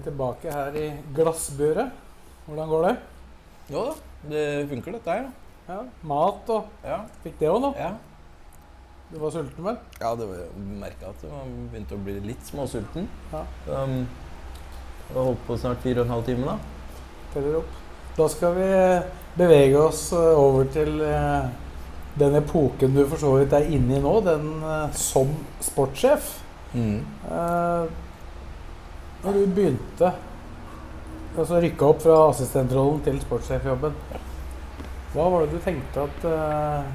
Vi tilbake her i glassburet. Hvordan går det? Jo da, det funker dette her. Ja, Mat og Ja. Fikk det òg, da. ja. Du var sulten, vel? Ja, det var merka at man begynte å bli litt småsulten. Ja. Um, jeg har holdt på snart fire og en halv time, da. Teller opp. Da skal vi bevege oss eh, over til eh, den epoken du for så vidt er inne i nå, den eh, som sportssjef. Mm. Eh, Når du begynte Altså rykka opp fra assistentrollen til sportssjefjobben, hva var det du tenkte at eh,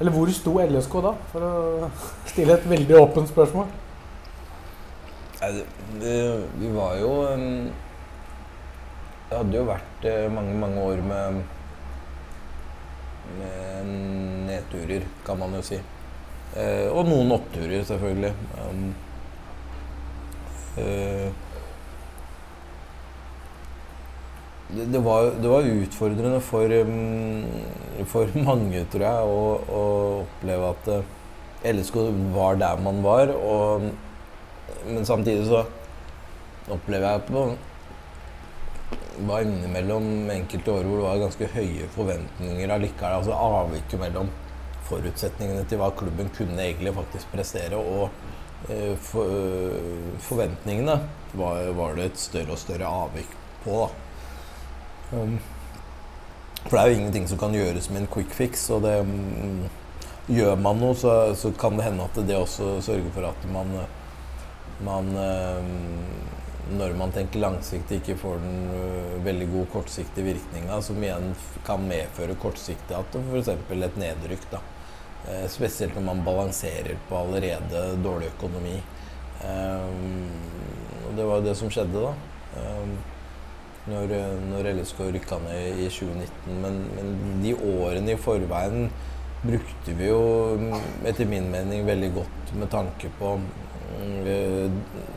Eller hvor sto LSK da, for å stille et veldig åpent spørsmål? Vi var jo um, Det hadde jo vært eh, mange, mange år med med nedturer, kan man jo si. Eh, og noen oppturer, selvfølgelig. Eh, det, det, var, det var utfordrende for, um, for mange, tror jeg, å, å oppleve at uh, LSK var der man var. Og, men samtidig så opplever jeg på var innimellom enkelte år hvor det var ganske høye forventninger allikevel. Altså avviket mellom forutsetningene til hva klubben kunne egentlig faktisk prestere, og eh, forventningene var, var det et større og større avvik på. da. Um, for det er jo ingenting som kan gjøres med en quick fix. Og det, mm, gjør man noe, så, så kan det hende at det også sørger for at man, man um, Når man tenker langsiktig, ikke får den veldig god kortsiktige virkninga, som igjen kan medføre kortsiktig at f.eks. et nedrykk. da. Eh, spesielt når man balanserer på allerede dårlig økonomi. Um, og det var jo det som skjedde, da. Um, når, når LSK rykka ned i 2019. Men, men de årene i forveien brukte vi jo etter min mening veldig godt med tanke på eh,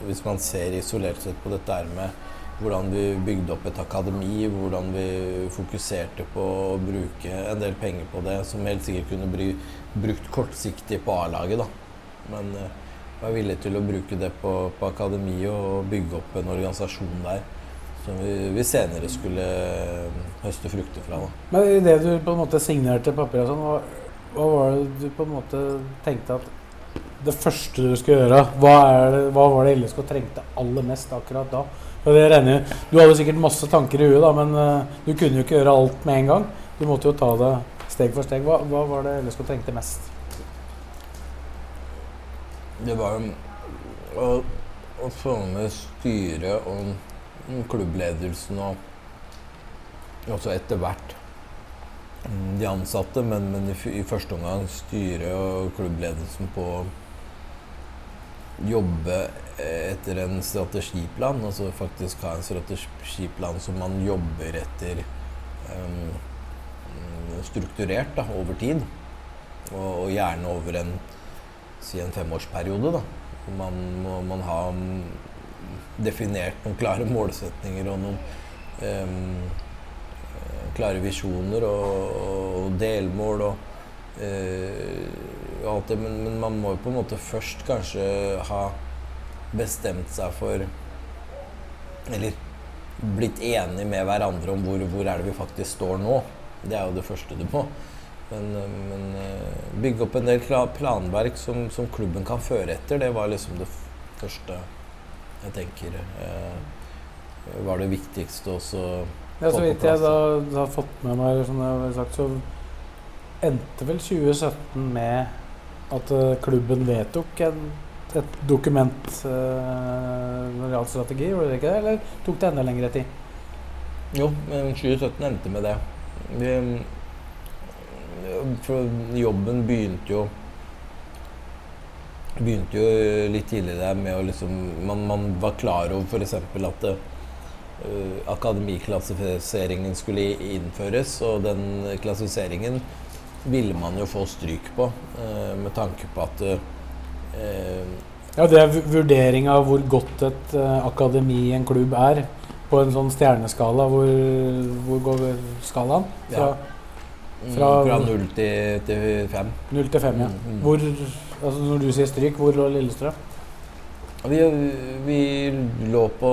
Hvis man ser isolert sett på dette her med hvordan vi bygde opp et akademi, hvordan vi fokuserte på å bruke en del penger på det, som helt sikkert kunne bli brukt kortsiktig på A-laget, da. Men eh, var villig til å bruke det på, på akademiet og bygge opp en organisasjon der som vi, vi senere skulle eh, høste frukter fra. Da. Men det du på en måte signerte papiret sånn, hva, hva var det du på en måte tenkte at det første du skulle gjøre, hva, det, hva var det LSK trengte aller mest akkurat da? Regner, jeg- du hadde sikkert masse tanker i huet, da, men uh, du kunne jo ikke gjøre alt med en gang. Du måtte jo ta det steg for steg. Hva, hva var det LSK trengte mest? Det var å, å få med styret og klubbledelsen og også etter hvert de ansatte, men, men i, i første omgang styret og klubbledelsen på å jobbe etter en strategiplan. Altså faktisk ha en strategiplan som man jobber etter mm, strukturert da, over tid. Og, og gjerne over en, si en femårsperiode. Da. Man må man ha mm, definert noen klare målsetninger og noen eh, klare visjoner og, og delmål og, uh, og alt det. Men, men man må jo på en måte først kanskje ha bestemt seg for Eller blitt enig med hverandre om hvor, hvor er det vi faktisk står nå. Det er jo det første du må. Men, eh, men eh, bygge opp en del planverk som, som klubben kan føre etter, det var liksom det første jeg tenker eh, var det viktigste også Ja, så vidt jeg da, har fått med meg, som jeg har sagt, så endte vel 2017 med at uh, klubben vedtok en, et dokument uh, når det gjaldt strategi, gjorde det ikke det? Eller tok det enda lengre tid? Jo, men 2017 endte med det. Vi, for jobben begynte jo begynte jo litt tidligere med å liksom Man, man var klar over f.eks. at uh, akademiklassifiseringen skulle innføres, og den klassifiseringen ville man jo få stryk på, uh, med tanke på at uh, Ja, det er vurdering av hvor godt et eh, akademi, en klubb, er. På en sånn stjerneskala. Hvor, hvor går skalaen? Fra mm, Fra- fra 0 til, til 5. 0 til 5, ja. Mm, mm. Hvor, altså når du sier stryk, hvor lå Lillestrøm? Vi, vi lå på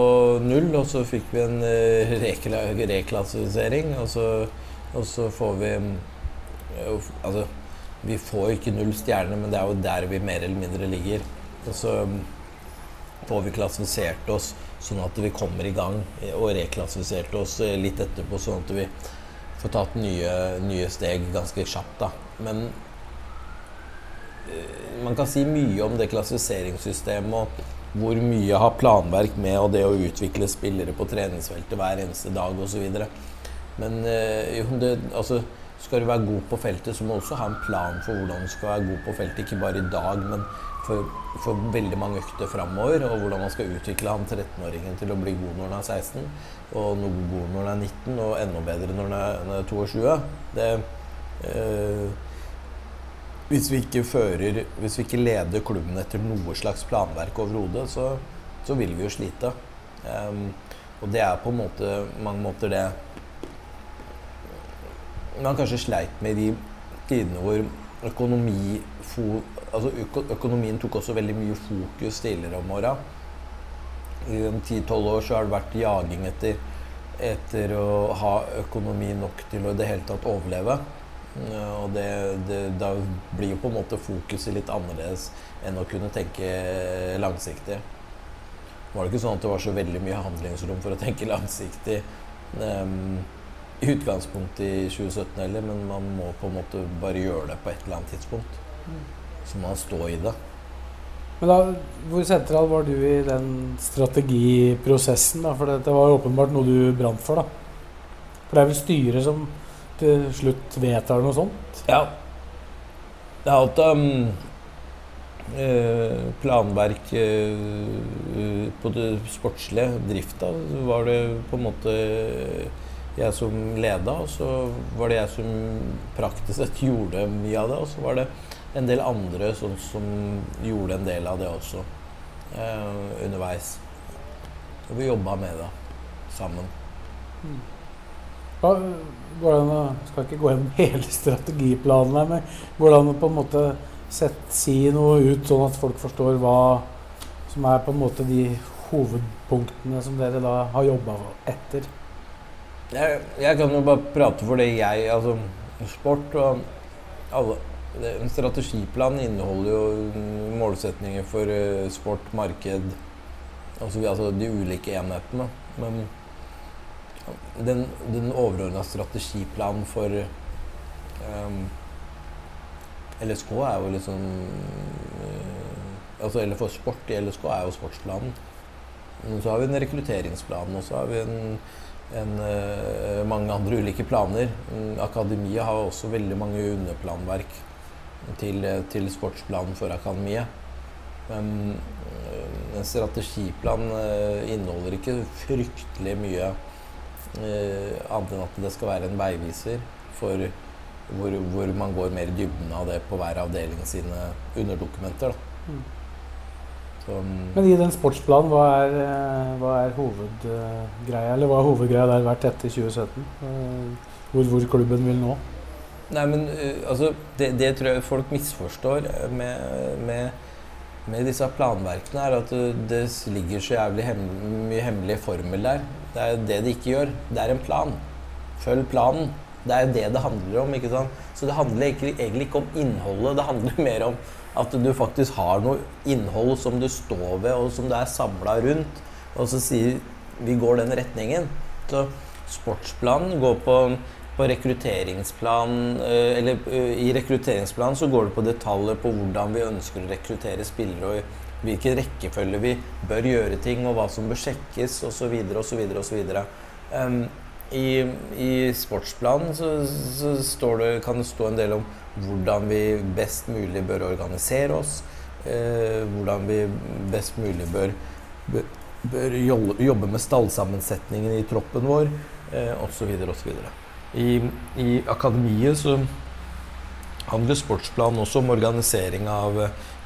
null, og så fikk vi en eh, rekla, reklassifisering. Og så, og så får vi eh, Altså, vi får ikke null stjerner, men det er jo der vi mer eller mindre ligger. Og så får vi klassifisert oss sånn at vi kommer i gang, eh, og reklassifiserte oss eh, litt etterpå, sånn at vi får tatt nye, nye steg ganske kjapt. da. Men eh, man kan si mye om det klassifiseringssystemet og hvor mye har planverk med og det å utvikle spillere på treningsfeltet hver eneste dag osv. Men jo, det, altså, skal du være god på feltet, så må du også ha en plan for hvordan du skal være god på feltet. Ikke bare i dag, men for, for veldig mange økter framover. Og hvordan man skal utvikle han 13-åringen til å bli god når han er 16, og noe god når han er 19, og enda bedre når han er, når han er 22. Det, øh, hvis vi ikke fører Hvis vi ikke leder klubben etter noe slags planverk overhodet, så, så vil vi jo slite. Um, og det er på måte mange måter det man kanskje sleit med de tidene hvor økonomi altså øko, økonomien tok også veldig mye fokus tidligere om åra. I 10-12 år så har det vært jaging etter, etter å ha økonomi nok til å i det hele tatt overleve. Og det, det, da blir jo på en måte fokuset litt annerledes enn å kunne tenke langsiktig. Var det ikke sånn at det var så veldig mye handlingsrom for å tenke langsiktig ehm, i utgangspunktet i 2017 heller, men man må på en måte bare gjøre det på et eller annet tidspunkt. Så må man stå i det. Men da, Hvor sentral var du i den strategiprosessen? da? For dette var åpenbart noe du brant for. da. For det er vel styret som til slutt vedtar noe sånt? Ja. Det er alt um, eh, planverk eh, på det sportslige, drifta, var det på en måte jeg som leda, og så var det jeg som praktisk sett gjorde mye av det. Og så var det en del andre sånn, som gjorde en del av det også eh, underveis. Og vi jobba med det sammen. Hva, går det an å, skal ikke gå gjennom hele strategiplanen her, men går det an å på en måte sette, si noe ut sånn at folk forstår hva som er på en måte de hovedpunktene som dere da har jobba etter? Jeg, jeg kan jo bare prate for det jeg Altså, sport og alle det, En strategiplan inneholder jo målsetninger for uh, sport, marked altså, altså de ulike enhetene. Men den, den overordna strategiplanen for um, LSK er jo liksom uh, Altså, eller for sport i LSK er jo sportsplanen. Men så har vi en rekrutteringsplan, og så har vi en enn eh, mange andre ulike planer. Mm, Akademiet har også veldig mange underplanverk til, eh, til sportsplanen for akademiet. Men eh, en strategiplan eh, inneholder ikke fryktelig mye annet enn at det skal være en veiviser for hvor, hvor man går mer i dybden av det på hver avdeling sine underdokumenter. Da. Men i den sportsplanen, hva er, eh, hva er hovedgreia? Eller hva har hovedgreia der vært etter 2017? Eh, Hvor, hvor klubben vil nå? Nei, men uh, altså, det, det tror jeg folk misforstår eh, med, med, med disse planverkene, er at uh, det ligger så jævlig hem mye hemmelig formel der. Det er det det ikke gjør. Det er en plan. Følg planen. Det er det det handler om. ikke sant? Så det handler egentlig, egentlig ikke om innholdet. Det handler mer om at du faktisk har noe innhold som du står ved, og som du er samla rundt, og så sier vi går den retningen. Så sportsplanen går på på rekrutteringsplan eh, Eller eh, i rekrutteringsplanen så går det på detaljer på hvordan vi ønsker å rekruttere spillere, og hvilken rekkefølge vi bør gjøre ting, og hva som bør sjekkes, osv., osv., osv. I, I sportsplanen så, så det, kan det stå en del om hvordan vi best mulig bør organisere oss. eh, hvordan vi best mulig bør, bør, jobbe, med stallsammensetningen i troppen vår, eh, osv. osv. I, I akademiet så handler sportsplanen også om organisering av,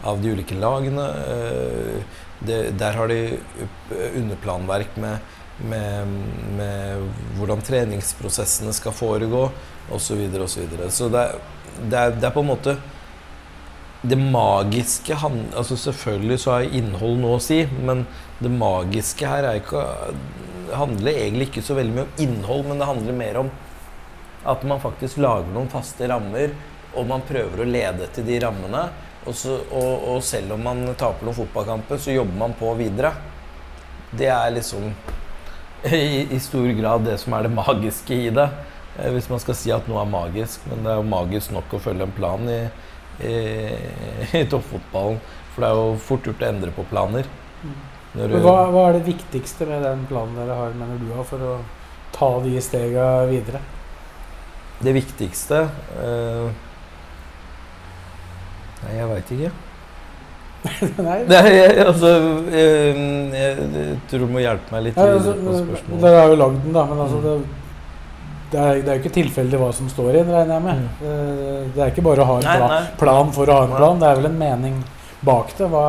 av de ulike lagene. Eh, det, der har de underplanverk med, med, med hvordan treningsprosessene skal foregå, osv. Så, videre, og så, videre. så det, det, er, det er på en måte det magiske altså Selvfølgelig så har innhold noe å si, men det magiske her ikke, handler egentlig ikke så veldig mye om innhold, men det handler mer om at man faktisk lager noen faste rammer, og man prøver å lede til de rammene. Og, så, og, og selv om man taper noen fotballkamper, så jobber man på videre. Det er liksom i, i stor grad det som er det magiske i det. Eh, hvis man skal si at noe er magisk. Men det er jo magisk nok å følge en plan i, i, i toppfotballen. For det er jo fort gjort å endre på planer. Du, hva, hva, er det viktigste med den planen dere har, mener du, for å ta de stega videre? Det viktigste eh, Nei, jeg veit ikke. Nei. Nei jeg, altså, jeg, jeg, tror du må hjelpe meg litt ja, altså, på spørsmålet. Dere har jo lagd den, da, men altså det, det, er, det er jo ikke tilfeldig hva som står i den, regner jeg med. Mm. Eh, det er ikke bare å ha en nei, plan, plan, for å ha en plan. Det er vel en mening bak det. Hva,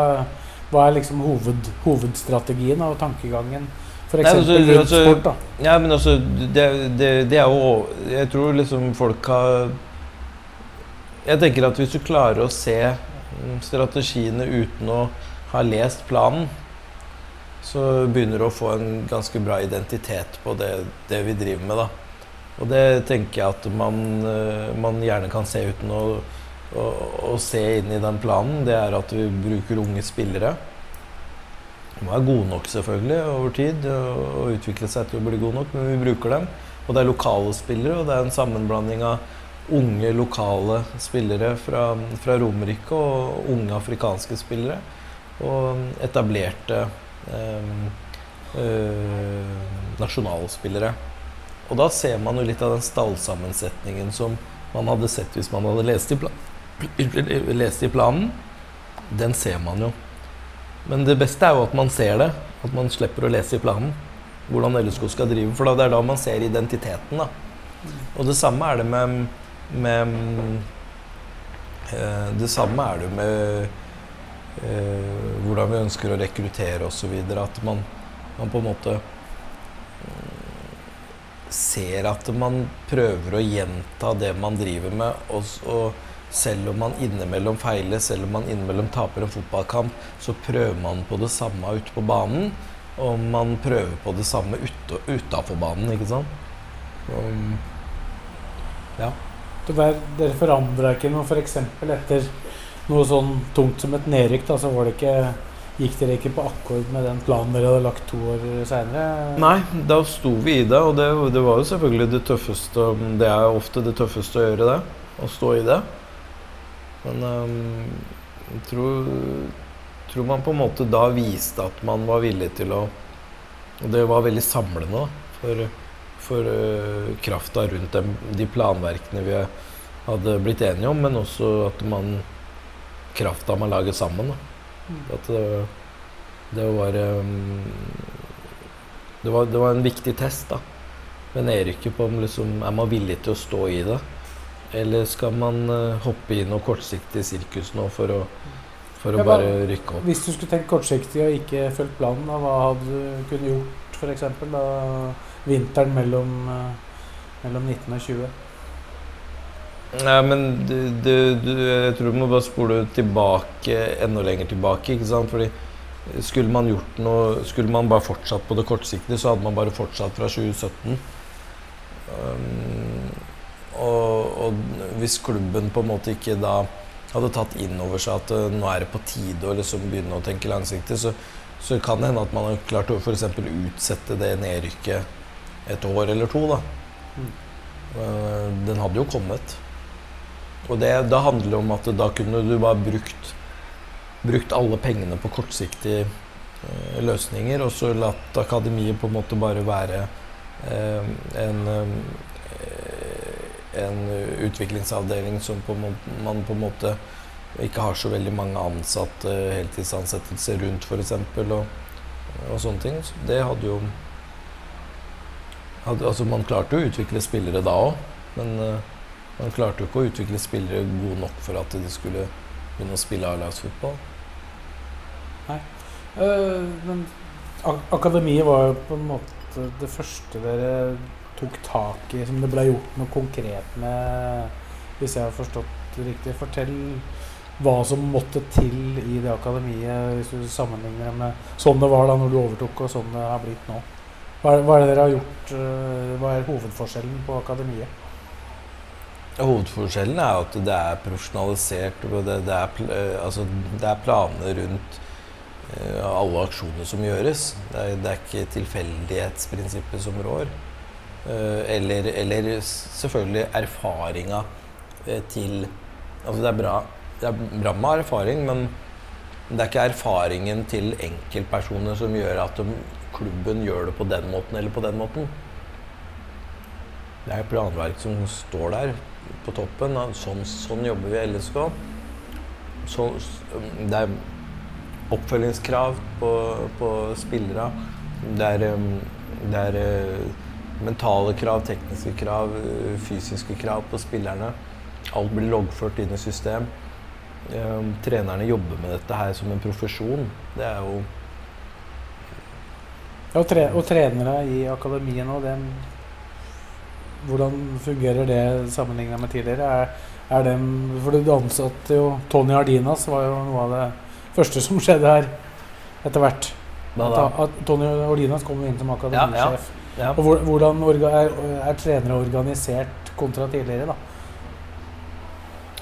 hva er liksom hoved, hovedstrategien og tankegangen? F.eks. Altså, rundt altså, sport, da. Ja, men altså det, det, det, er jo Jeg tror liksom folk har Jeg tenker at hvis du klarer å se strategiene uten å ha lest planen, så begynner du å få en ganske bra identitet på det, det vi driver med, da. Og det tenker jeg at man, eh, man gjerne kan se uten å, å, å se inn i den planen. Det er at vi bruker unge spillere må være gode nok selvfølgelig over tid og utvikle seg til å bli gode nok, men vi bruker dem. Og det er lokale spillere, og det er en sammenblanding av unge, lokale spillere fra, fra Romerike og unge afrikanske spillere. Og etablerte eh, eh, nasjonalspillere. Og da ser man jo litt av den stallsammensetningen som man hadde sett hvis man hadde lest i, lest i planen. Den ser man jo. Men det beste er jo at man ser det. At man slipper å lese i planen hvordan LSK skal drive. For det er da man ser identiteten. da. Og det samme er det med, med eh, Det samme er det med eh, hvordan vi ønsker å rekruttere osv. At man, man på en måte eh, ser at man prøver å gjenta det man driver med. og, og selv om man innimellom feiler, selv om man innimellom taper en fotballkamp, så prøver man på det samme ute på banen. Og man prøver på det samme utafor banen, ikke sant. Um, ja. Der, dere forandra ikke noe f.eks. etter noe sånn tungt som et nedrykk? Da, så var det ikke Gikk dere ikke på akkord med den planen dere hadde lagt to år seinere? Nei, da sto vi i det, og det, det, var jo selvfølgelig det tøffeste Det er jo ofte det tøffeste å gjøre det. Å stå i det. Men um, jeg tror, tror, man på en måte da viste at man var villig til å Og det var veldig samlende for, for uh, krafta rundt dem, de planverkene vi hadde blitt enige om, men også at man krafta man lager sammen. Mm. At det, det var um, det var, det var, en viktig test da, med nedrykket på om liksom, er man villig til å stå i det. Eller skal man uh, hoppe i noe kortsiktig sirkus nå for å, for å ja, bare rykke opp? Hvis du skulle tenkt kortsiktig og ikke fulgt planen, hva hadde du kunnet gjort f.eks. vinteren mellom, uh, mellom 19 og 20? Nei, men du, du, du, jeg tror du må bare spole tilbake enda lenger tilbake. ikke sant? Fordi skulle man gjort noe Skulle man bare fortsatt på det kortsiktige, så hadde man bare fortsatt fra 2017. Um, og, og, hvis klubben på en måte ikke da hadde tatt inn over seg at uh, nå er det på tide å liksom begynne å tenke langsiktig, så, så kan det hende at man har klart å f.eks. utsette det nedrykket et år eller to. da. Mm. Uh, den hadde jo kommet. Og det, det handler om at da kunne du bare brukt, brukt alle pengene på kortsiktige uh, løsninger, og så latt akademiet på en måte bare være en en utviklingsavdeling som på, man på en måte ikke har så veldig mange ansatte, heltidsansettelser rundt f.eks. Og, og sånne ting. Så det hadde jo Altså, man klarte jo å utvikle spillere da òg, men uh, man klarte jo ikke å utvikle spillere gode nok for at de skulle begynne å spille A-lagsfotball. Nei. Uh, men ak akademiet var jo på en måte det første dere tok tak i, som det ble gjort noe konkret med, hvis jeg har forstått det riktig. Fortell hva som måtte til i det akademiet, hvis du sammenligner med sånn det var da når du overtok, og sånn det har blitt nå. Hva er, hva er det dere har gjort? Uh, hva er hovedforskjellen på akademiet? Hovedforskjellen er at det er profesjonalisert. og Det, det, er, eh, altså, det er planer rundt uh, alle aksjoner som gjøres. Det er, det er ikke tilfeldighetsprinsippet som rår. Uh, eller, eller, selvfølgelig erfaringa til Altså det er bra det er bra med erfaring, men det er ikke erfaringen til enkeltpersoner som gjør at de, klubben gjør det på den måten eller på den måten. Det er planverk som står der på toppen. Sånn, sånn jobber vi i LSK. Så, det er oppfølgingskrav på, på spillere. Det er, det er eh, mentale krav, tekniske krav, fysiske krav på spillerne. Alt blir loggført inn i system. Um, trenerne jobber med dette her som en profesjon. Det er jo ja, og, tre, og, trenere i akademiet nå, det, hvordan fungerer det sammenlignet med tidligere? Er, er dem, for Du ansatte jo Tony Ardinas, var jo noe av det første som skjedde her etter hvert. At, at Tony Ardinas kom inn som akademisjef. Ja, ja, ja. Og hvordan er, er trenere organisert kontra tidligere? da?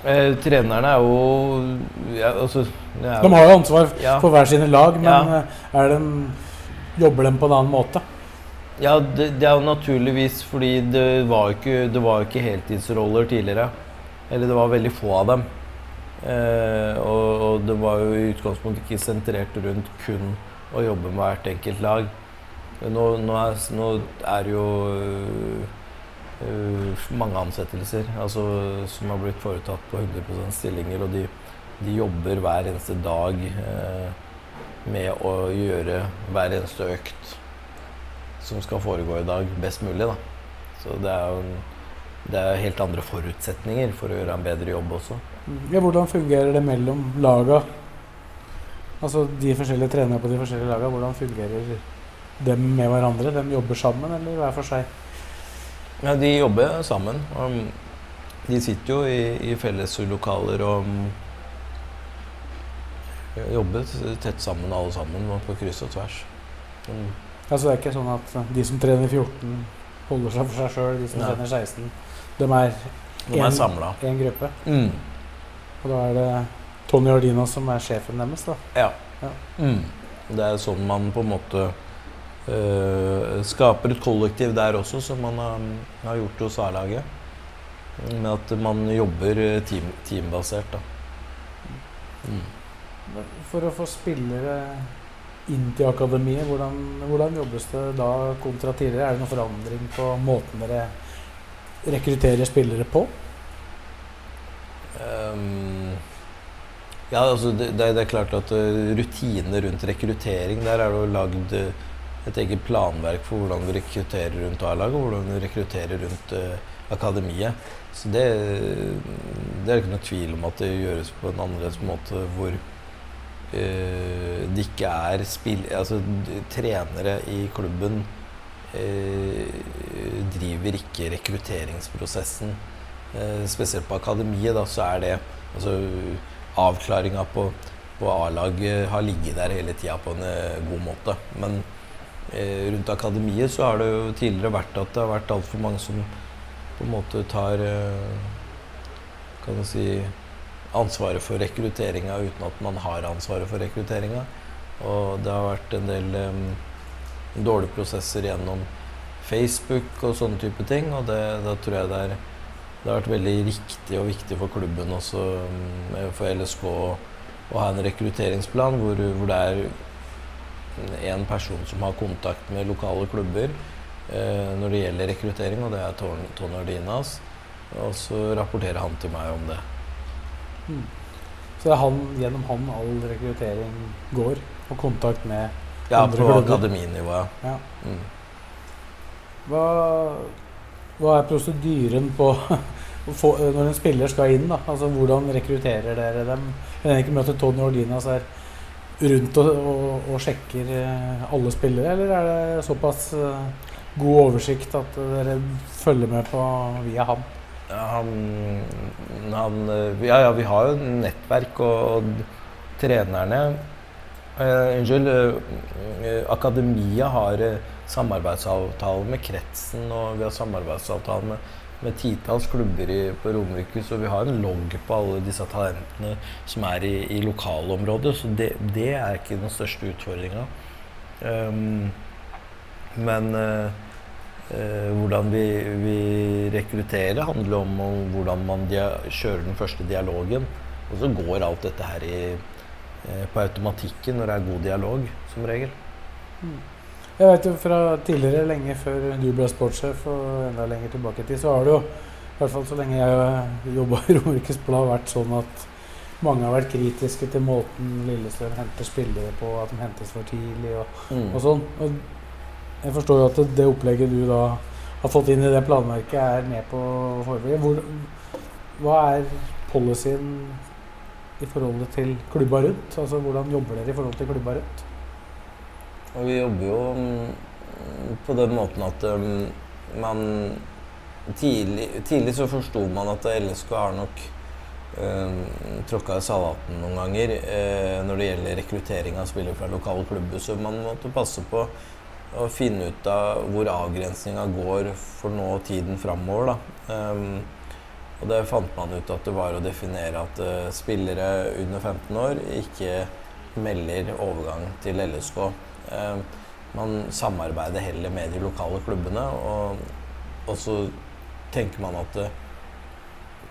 Eh, trenerne er jo ja, altså, er De har jo ansvar for hver sine lag, men ja. det de, jobber de på en annen måte? Ja, det, det, er jo naturligvis fordi det var ikke, det var ikke heltidsroller tidligere. Eller det var veldig få av dem. Eh, og, og, det var jo i utgangspunktet ikke sentrert rundt kun å jobbe med hvert enkelt lag. Nå, nå, er, nå er jo uh, mange ansettelser altså, som har blitt foretatt på 100 stillinger. Og de, de, jobber hver eneste dag uh, med å gjøre hver eneste økt som skal foregå i dag, best mulig. Da. Så det er jo det er helt andre forutsetninger for å gjøre en bedre jobb også. Ja, hvordan fungerer det mellom laga? Altså de forskjellige trenerne på de forskjellige laga, hvordan fungerer dem med hverandre? De jobber sammen, eller hver for seg? Ja, de jobber sammen. de sitter jo i, i felleslokaler og jobber tett sammen alle sammen på kryss og tvers. Mm. Altså det er ikke sånn at de som trener 14, holder seg for seg sjøl, de som Nei. trener 16 De er, de. En gruppe. Mm. Og da er det Tony Ordina som er sjefen deres, da? Ja. ja. Mm. Det er sånn man på en måte Uh, skaper et kollektiv der også, som man har, har gjort hos A-laget. Med at man jobber eh, team, teambasert. Mm. For å få spillere inn til akademiet, hvordan, hvordan, jobbes det da kontra tidligere? Er det noen forandring på måten dere rekrutterer spillere på? Um, ja, altså det, det, er klart at rutinene rutiner rundt rekruttering Der er det jo lagd uh, et eget planverk for hvordan du rekrutterer rundt A-laget og hvordan du rekrutterer rundt uh, akademiet. Så det, det, er ikke noe tvil om at det gjøres på en annerledes måte hvor det ikke er spill... Altså trenere i klubben uh, driver ikke rekrutteringsprosessen. spesielt på akademiet da, så er det altså Avklaringa på, på A-laget har ligget der hele tida på en god måte. Men Eh, rundt akademiet så har det jo tidligere vært at det har vært altfor mange som på en måte tar eh, kan du si ansvaret for rekrutteringa uten at man har ansvaret for rekrutteringa. Og det har vært en del um, dårlige prosesser gjennom Facebook og sånne type ting. Og det, da tror jeg det, er, det, har vært veldig riktig og viktig for klubben også, for LSK, å, ha en rekrutteringsplan hvor, hvor det er en person som har kontakt med lokale klubber eh, når det gjelder rekruttering, og det er Tone Ordinas. Og så rapporterer han til meg om det. Mm. Så det er han, gjennom han all rekruttering går, og kontakt med Ja, Andre på klubber. akademinivå, ja. Ja. Mm. Hva, hva er prosedyren på få, når en spiller skal inn? da? Altså Hvordan rekrutterer dere dem? Jeg regner ikke at Tony Ordinas her rundt og, og, og sjekker eh, alle spillere, eller er det såpass eh, god oversikt at dere følger med på via ham? Han, han Ja, ja, vi har jo nettverk og, og trenerne eh, Unnskyld. eh, akademia har eh, samarbeidsavtale med Kretsen, og vi har samarbeidsavtale med, med titalls klubber i, på Romerike, så vi har en logg på alle disse talentene som er i, i lokalområdet. Så det, det er ikke den største utfordringa. Um, men eh, Eh, hvordan vi, vi rekrutterer handler om, hvordan man dia kjører den første dialogen. Og så går alt dette her i, eh, på automatikken når det er god dialog, som regel. Jeg vet jo fra tidligere, lenge før du ble sportssjef og enda lenger tilbake i tid, så har det jo, i hvert fall så lenge jeg jobba i Romerikes Blad, vært sånn at mange har vært kritiske til måten Lillestrøm henter spillere på, at de hentes for tidlig og, Mm. og sånn. Og jeg forstår jo at det, det opplegget du da har fått inn i det planverket, er med på å hva er policyen i forholdet til klubba rundt? Altså Hvordan jobber dere i forhold til klubba rundt? Og vi jobber jo mm, på den måten at um, man tidlig, tidlig så forsto man at LSK har nok um, tråkka i salaten noen ganger uh, når det gjelder rekruttering av spillere fra lokale klubber. Så man måtte passe på å finne ut av hvor avgrensninga går for nå og tiden framover. Um, og det fant man ut at det var å definere at uh, spillere under 15 år ikke melder overgang til LSK. Um, man samarbeider heller med de lokale klubbene, og, og så tenker man at uh,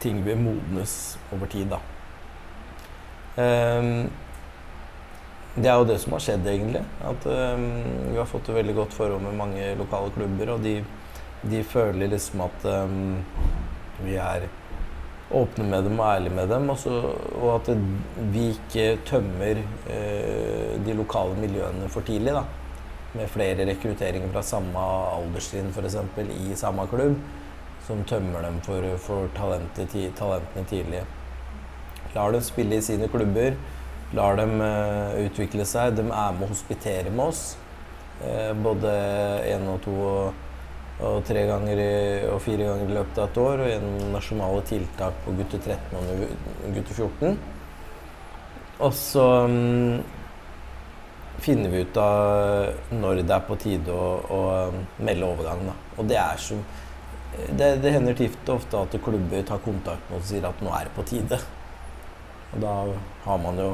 ting vil modnes over tid, da. Eh, det er jo det som har skjedd, egentlig. At um, vi har fått et veldig godt forhold med mange lokale klubber, og de, de føler liksom at um, vi er åpne med dem og ærlige med dem. også, og at vi ikke tømmer uh, de lokale miljøene for tidlig. da. Med flere rekrutteringer fra samme alderstrinn f.eks. i samme klubb. Som tømmer dem for, for talentene tidlig. Lar dem spille i sine klubber. Lar dem eh, utvikle seg. De er med å hospitere med oss. Eh, både én og to og og tre ganger i, og fire ganger i løpet av et år. Og gjennom nasjonale tiltak på gutter 13 og gutter 14. Og så um, finner vi ut av når det er på tide å, å melde overgang. Da. Og det er som det, det hender tift og ofte at klubber tar kontakt med oss og sier at nå er det på tide. Og da har man jo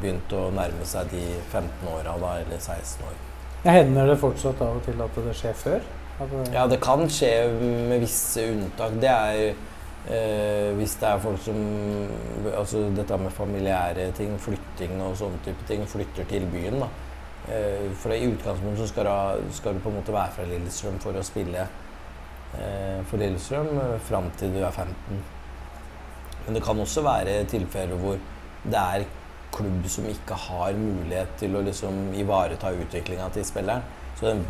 begynt å nærme seg de 15 åra, da, eller 16 år. Ja, hender det fortsatt av og til at det skjer før? Det, Ja, det kan skje med visse unntak. Det er eh, hvis det er folk som Altså dette med familiære ting, flytting og sånne type ting, flytter til byen, da. Eh, for i utgangspunktet så skal du, skal du på en måte være fra Lillestrøm for å spille eh, for Lillestrøm eh, fram til du er 15. Men det kan også være tilfeller hvor det er klubb som ikke har mulighet til å liksom ivareta utviklinga til spilleren. Så den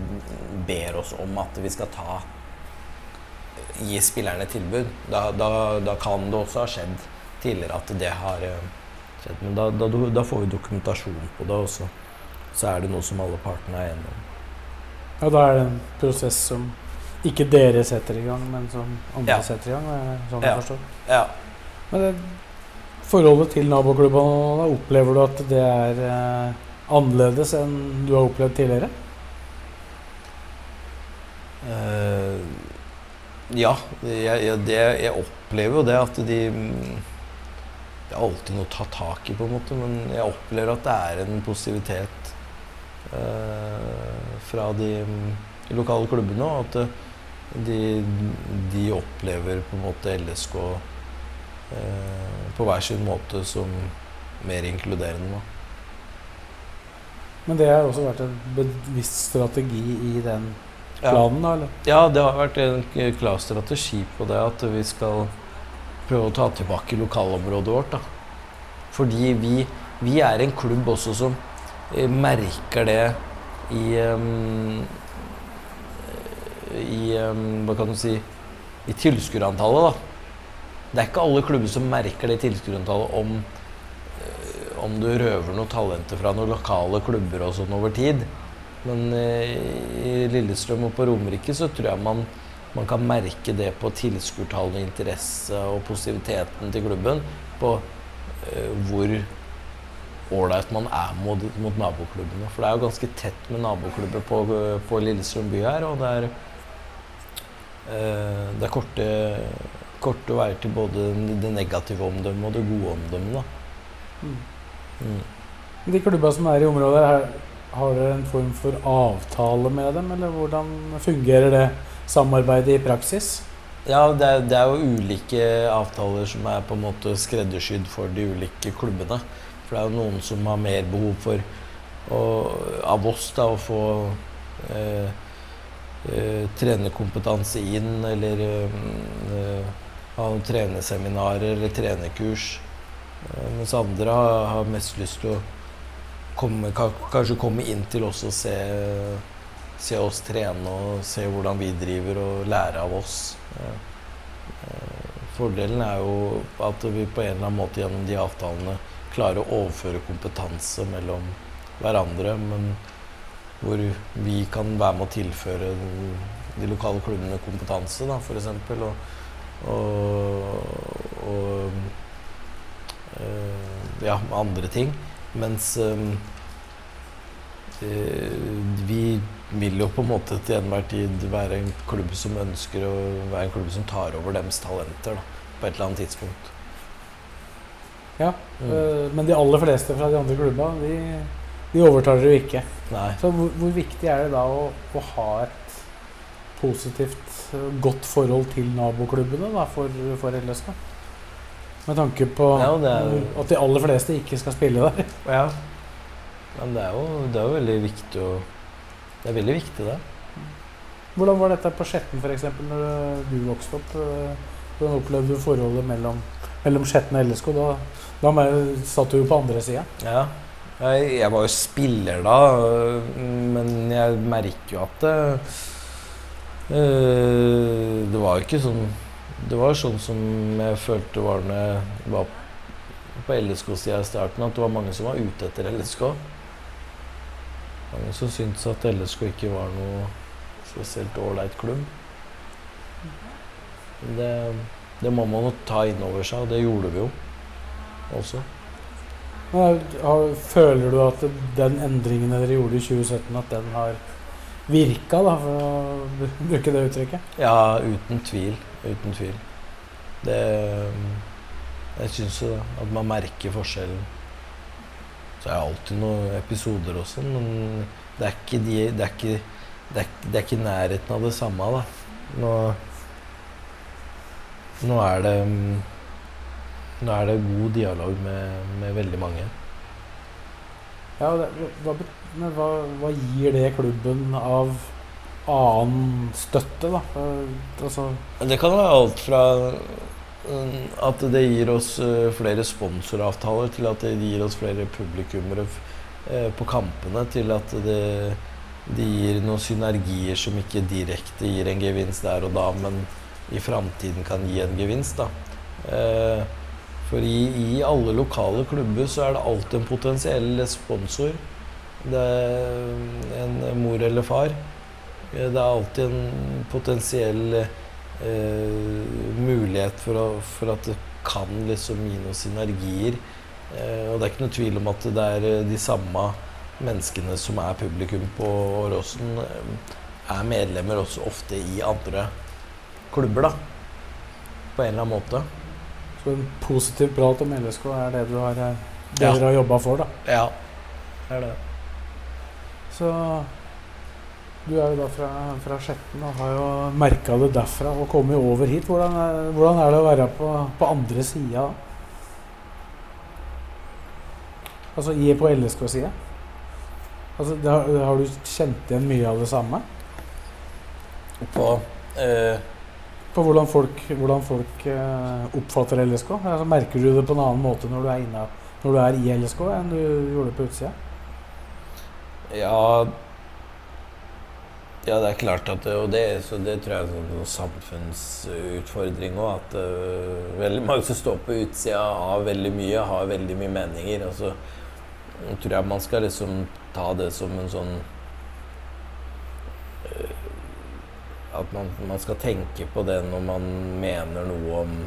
ber oss om at vi skal ta gi spillerne tilbud. Da, da, da kan det også ha skjedd tidligere at det har eh, skjedd. Men da, da, får vi dokumentasjon på det også. Så er det noe som alle partene er enige om. ja, da er det en prosess som ikke dere setter i gang, men som andre Ja. setter i gang? Sånn Ja. Ja. Men det, forholdet til naboklubbene, opplever du at det er eh, annerledes enn du har opplevd tidligere? Uh, ja, jeg, jeg, det, jeg opplever jo det at de Det er alltid noe å ta tak i, på en måte, men jeg opplever at det er en positivitet uh, fra de, de lokale klubbene. Og at de, de opplever på en måte LSK på hver sin måte som mer inkluderende. Da. Men det har også vært en bevisst strategi i den planen, da? eller? Ja, det har vært en klar strategi på det at vi skal prøve å ta tilbake lokalområdet vårt. da. Fordi vi, vi er en klubb også som eh, merker det i um, I um, Hva kan du si I tilskuerantallet, da. Det er ikke alle klubber som merker det tilskuerantallet om eh, om du røver noen talenter fra noen lokale klubber og sånn over tid. Men eh, i Lillestrøm og på Romerike så tror jeg man, man kan merke det på tilskuertallene, interesse og positiviteten til klubben. På eh, hvor ålreit man er mot, mot naboklubbene. For det er jo ganske tett med naboklubber på, på Lillestrøm by her. Og det er, det er korte, korte veier til både det negative omdømmet og det gode omdømmet. da. Mm. De klubba som er i området, her, har dere en form for avtale med dem? Eller hvordan fungerer det samarbeidet i praksis? Ja, det er, det er jo ulike avtaler som er på en måte skreddersydd for de ulike klubbene. For det er jo noen som har mer behov for å, av oss da, å få eh, eh, trenerkompetanse inn, eller eh, ha noen trenerseminarer eller trenerkurs. Eh, mens andre har, mest lyst til å komme, kanskje komme inn til oss og se, se oss trene og se hvordan vi driver og lære av oss. Eh, eh, Fordelen er jo at vi på en eller annen måte gjennom de avtalene klarer å overføre kompetanse mellom hverandre, men hvor vi kan være med å tilføre de lokale klubbene kompetanse, da, f.eks. Og, og, eh, ja, andre ting. Mens eh, eh, vi vil jo på en måte til enhver tid være en klubb som ønsker å være en klubb som tar over deres talenter da, på et eller annet tidspunkt. Ja, Mm. øh, Men de aller fleste fra de andre klubba, de, de overtar dere jo ikke. Nei. Så hvor, hvor viktig er det da å, å ha positivt, øh, godt forhold til naboklubbene da, for, for LSK? Med tanke på Ja, øh, at de aller fleste ikke skal spille der. Ja. Men det er jo, det er jo veldig viktig å Det er veldig viktig, det. Hvordan var dette på Skjetten f.eks. når du vokste opp? øh, Hvordan opplevde du forholdet mellom, mellom Skjetten og LSK? Da, da satt du jo på andre sida. Ja. Jeg, jeg var jo spiller da, men jeg merker jo at det øh, Det var ikke sånn Det var sånn som jeg følte var når jeg var på LSK-sida i starten, at det var mange som var ute etter LSK. Mange som syntes at LSK ikke var noe spesielt ålreit klubb. Det, det må man jo ta inn over seg, og det gjorde vi jo også. Er- føler du at den endringen dere gjorde i 2017, at den har virka, da, for å bruke det uttrykket? Ja, uten tvil. Uten tvil. Det Jeg syns jo. At man merker forskjellen. Så er det alltid noen episoder også, men det er ikke de Det er ikke, det er, det er ikke nærheten av det samme, da. Nå Nå er det Nå er det god dialog med, med veldig mange. Ja, det, hva, bet- men hva, hva gir det klubben av annen støtte, da? Altså, Det kan være alt fra mm, at det gir oss eh, flere sponsoravtaler, til at det gir oss flere publikummere eh, på kampene, til at det, det gir noen synergier som ikke direkte gir en gevinst der og da, men i framtiden kan gi en gevinst. da. Eh, For i, i alle lokale klubber så er det alltid en potensiell sponsor. Det er en mor eller far. Eh, Det er alltid en potensiell eh, mulighet for, å, for at det kan liksom gi noen synergier. Eh, og det er ikke noe tvil om at det er eh, de samme menneskene som er publikum på Åråsen, eh, er medlemmer også ofte i andre klubber, da. På en eller annen måte. så en positiv prat om LSK er det du har, eh, det Ja. dere har jobba for, da. Ja, det er det. Så du er jo da fra, fra Skjetten og har jo merka det derfra og kommet over hit. Hvordan er, hvordan er det å være på, på andre sida? Altså i på LSK-sida? Altså, det har, har du kjent igjen mye av det samme? På eh, På hvordan folk, hvordan folk eh, oppfatter LSK? Altså, merker du det på en annen måte når du er inne, når du er i LSK, enn du gjorde på utsida? Ja Ja, det er klart at Og det, så det tror jeg er en sånn samfunnsutfordring òg. At uh, veldig mange som står på utsida, av veldig mye, har veldig mye meninger. Og så tror jeg man skal liksom ta det som en sånn uh, At man, man skal tenke på det når man mener noe om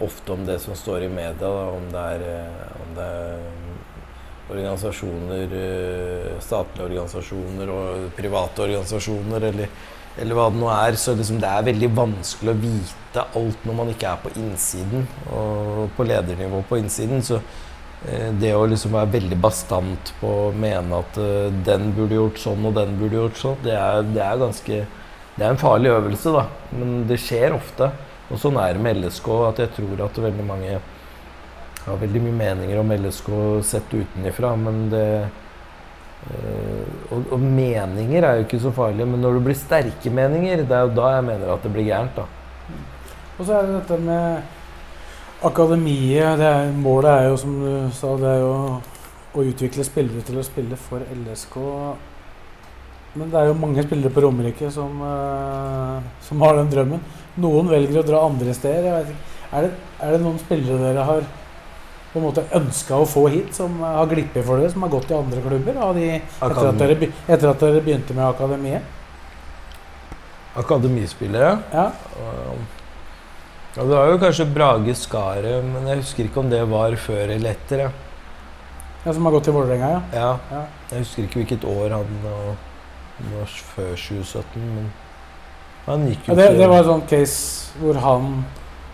Ofte om det som står i media, da, om det er, øh, om det er organisasjoner, eh, statlige organisasjoner og private organisasjoner, eller, eller hva det nå er. Så liksom det er veldig vanskelig å vite alt når man ikke er på innsiden. Og på ledernivå på innsiden. Så eh, det å liksom være veldig bastant på å mene at uh, den burde gjort sånn og den burde gjort sånn, det er, det er ganske Det er en farlig øvelse, da. Men det skjer ofte. Og sånn er det med LSK, at jeg tror at veldig mange har veldig mye meninger om LSK sett utenifra, men det øh, og, og, meninger er jo ikke så farlig, men når det blir sterke meninger, det er jo da jeg mener at det blir gærent. da. Og så er det dette med akademiet. Det er, målet er jo, som du sa, det er jo å utvikle spillere til å spille for LSK. Men det er jo mange spillere på Romerike som, uh, som har den drømmen. Noen velger å dra andre steder. Er det, er det noen spillere dere har på en måte ønska å få hit, som har glippet for dere, som har gått til andre klubber de, etter, at dere, etter, at dere, begynte med akademiet? Akademispillere? Ja. ja. Det var jo kanskje Brage Skaret, men jeg husker ikke om det var før eller etter. Ja, ja Som har gått til Vålerenga, ja. ja. ja. Jeg husker ikke hvilket år han var før 2017, men han gikk jo ja, det, det var en sånn case hvor han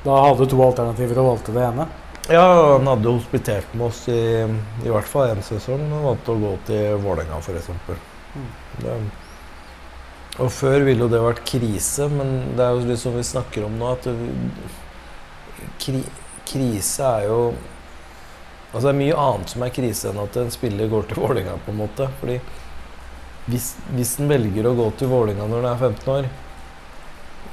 da hadde to alternativer og valgte det ene? Ja, han hadde hospitert med oss i, i hvert fall én sesong. Han vant å gå til Vålerenga, f.eks. Mm. Og før ville jo det vært krise, men det er jo liksom vi snakker om nå, at det, kri, krise er jo Altså det er mye annet som er krise enn at en spiller går til Vålerenga, på en måte. Fordi hvis, hvis en velger å gå til Vålerenga når en er 15 år,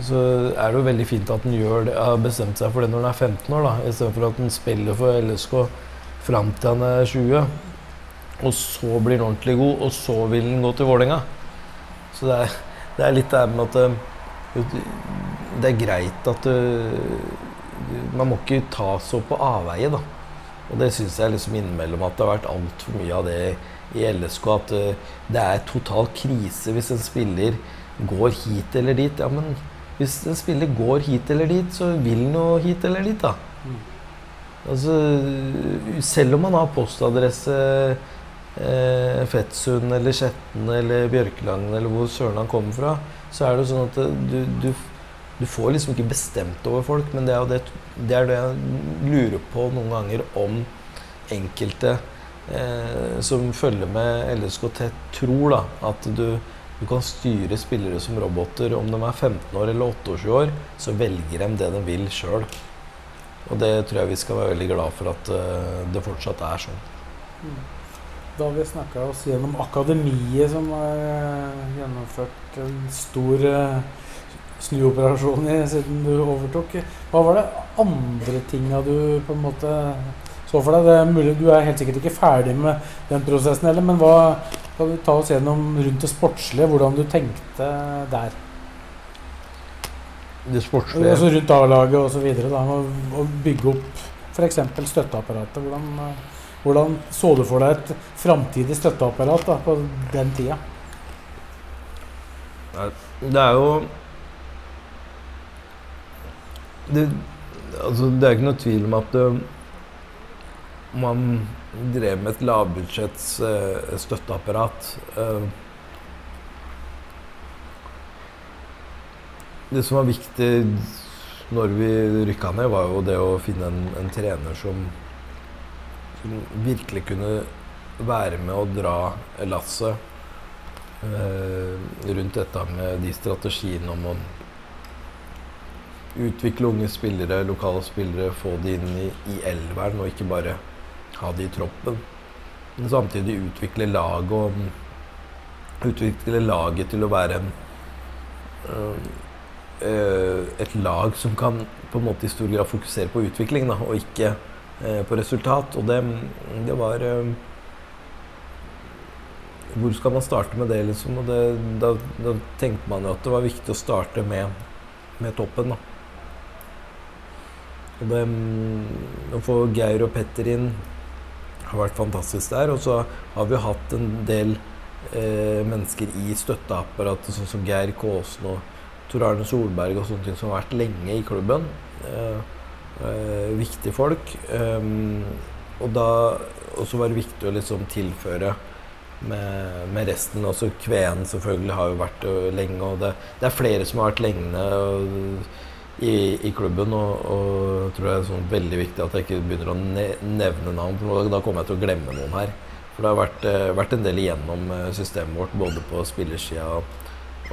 så er det jo veldig fint at han har bestemt seg for det når han er 15 år, da, istedenfor at han spiller for LSK fram til han er 20. Og så blir han ordentlig god, og så vil han gå til Vålerenga. Så det er, det er, litt det med at eh, det er greit at du, eh, Man må ikke ta så på avveie, da. Og det syns jeg liksom innimellom at det har vært altfor mye av det i LSK. At eh, det er total krise hvis en spiller går hit eller dit. Ja, men hvis en spiller går hit eller dit, så vil han jo hit eller dit, da. Mm. Altså, selv om han har postadresse eh, Fettsund eller Skjetten eller Bjørkelangen eller hvor søren han kommer fra, så er det jo sånn at du, du, du, får liksom ikke bestemt over folk, men det er jo det, det, er det jeg lurer på noen ganger om enkelte eh, som følger med LSK tett, tror da, at du du kan styre spillere som roboter. Om de er 15 år eller 28 år, så velger de det de vil sjøl. Og det tror jeg vi skal være veldig glad for at uh, det fortsatt er sånn. Mm. Da har vi snakka oss gjennom akademiet, som har gjennomført en stor uh, snuoperasjon siden du overtok. Hva var det andre tinga du på en måte så for deg? Det er mulig, du er helt sikkert ikke ferdig med den prosessen heller, men hva, kan du ta oss gjennom rundt det sportslige, hvordan du tenkte der? Det sportslige? Altså rundt A-laget osv. Å bygge opp f.eks. støtteapparatet. Hvordan, hvordan, så du for deg et framtidig støtteapparat da, på den tida? Det er jo det, altså, det er ikke noe tvil om at uh, man drev med et lavbudsjetts uh, støtteapparat. Uh, det som var viktig når vi rykka ned, var jo det å finne en, en trener som, som, virkelig kunne være med å dra lasset uh, rundt dette med de strategiene om å utvikle unge spillere, lokale spillere, få de inn i, i elveren og ikke bare ha det i troppen. Men samtidig utvikle laget og utvikle laget til å være en, øh, et lag som kan på en måte i stor grad fokusere på utvikling, da, og ikke eh, på resultat. Og det, det var eh, Hvor skal man starte med det, liksom? Og det, da, da tenkte man jo at det var viktig å starte med, med toppen, da. Og det, å få Geir og Petter inn har vært fantastisk der. Og så har vi hatt en del eh, mennesker i støtteapparatet, sånn som Geir Kåsen og Tor Arne Solberg og sånne ting, som har vært lenge i klubben. Eh, eh, viktige folk. Um, og da og så var det viktig å liksom tilføre med, med resten. Også Kveen selvfølgelig har jo vært uh, lenge, og det, det, er flere som har vært lenge uh, i, i, klubben. Og, og tror det er sånn veldig viktig at jeg ikke begynner å nevne navn, for da kommer jeg til å glemme noen her. For det har vært, uh, vært en del igjennom systemet vårt, både på spillersida og,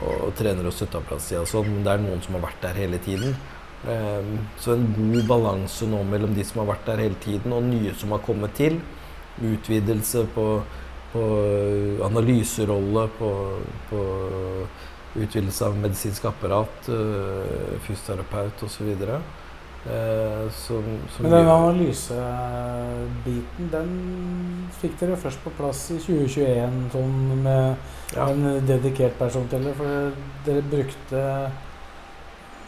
og trener- og støtteapparatsida og sånn. Det er noen som har vært der hele tiden. Um, så en god balanse nå mellom de som har vært der hele tiden, og nye som har kommet til utvidelse på, på analyserolle, på, på, utvidelse av medisinsk apparat, uh, fysioterapeut osv. Uh, som, som Men den analysebiten, den fikk dere først på plass i 2021 sånn med ja. en dedikert person til det? For dere brukte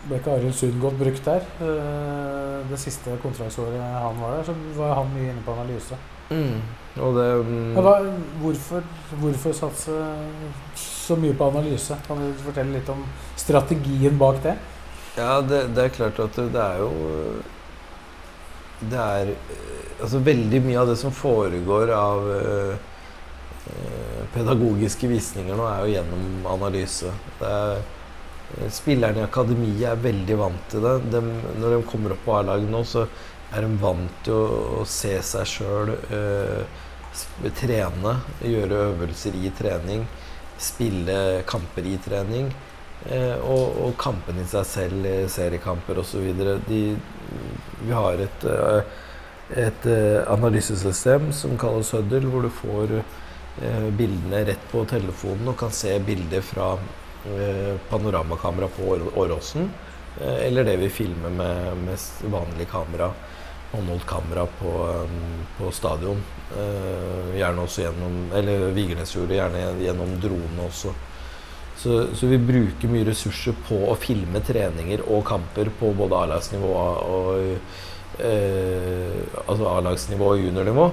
ble ikke Arild Sundgodt brukt der? Uh, det siste kontraktsåret han var der, så var han mye inne på analyse. Mm. Det um, hva, hvorfor, hvorfor satse så mye på analyse? Kan du fortelle litt om strategien bak det? Ja, det, det er klart at det er jo Det er Altså veldig mye av det som foregår av uh, pedagogiske visninger nå, er jo gjennom analyse. Er, spillerne i akademiet er veldig vant til det. De, når de kommer opp på A-laget nå, så er de vant til å, å se seg sjøl eh, trene, gjøre øvelser i trening, spille kamper i trening. Uh, og, og kampene i seg selv, seriekamper osv. Vi har et, uh, et analysesystem som kalles Huddle, hvor du får bildene rett på telefonen og kan se bilder fra panoramakamera på Åråsen. Eller det vi filmer med, med vanlig kamera håndholdt kamera på, um, på stadion. Uh, gjerne også gjennom Eller Vigernes gjerne gjennom drone også. Så, så, vi bruker mye ressurser på å filme treninger og kamper på både A-lagsnivå og uh, altså A-lagsnivå og juniornivå.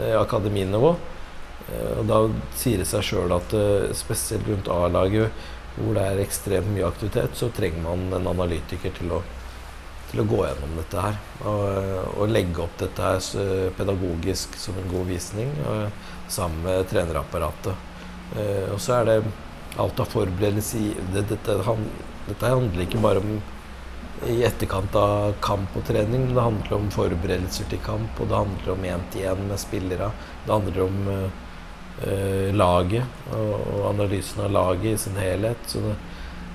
Uh, akademinivå. Og da sier det seg sjøl at spesielt rundt A-laget, hvor det er ekstremt mye aktivitet, så trenger man en analytiker til å til å gå gjennom dette her. Og, og legge opp dette her pedagogisk som en god visning sammen med trenerapparatet. Eh, og så er det alt av forberedelse i det, dette, dette handler ikke bare om i etterkant av kamp og trening, men det handler om forberedelser til kamp, og det handler om én-til-én med spillere. Det handler om uh, laget og, og, analysen av laget i sin helhet. Så det,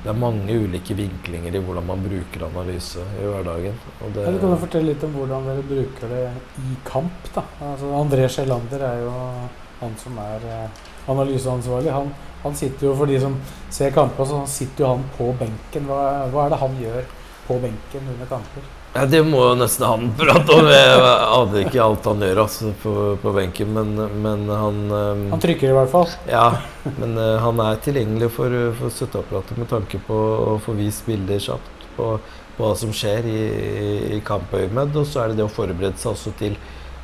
det er mange ulike vinklinger i hvordan man bruker analyse i hverdagen. Det, ja, du kan fortelle litt om hvordan dere bruker det i kamp? da? Altså, André Sjelander er jo han som er eh, analyseansvarlig. Han, han, sitter jo, For de som ser kamper, så sitter jo han på benken. Hva, hva er det han gjør på benken under kamper? Ja, Det må jo nesten han prate om. Jeg aner ikke alt han gjør altså, på, på, benken, men, men han um, Han trykker i hvert fall? Ja, men uh, han er tilgjengelig for, for støtteapparatet med tanke på å få vist bilder kjapt på, på hva som skjer i, i kampøyemed. Og så er det det å forberede seg også til,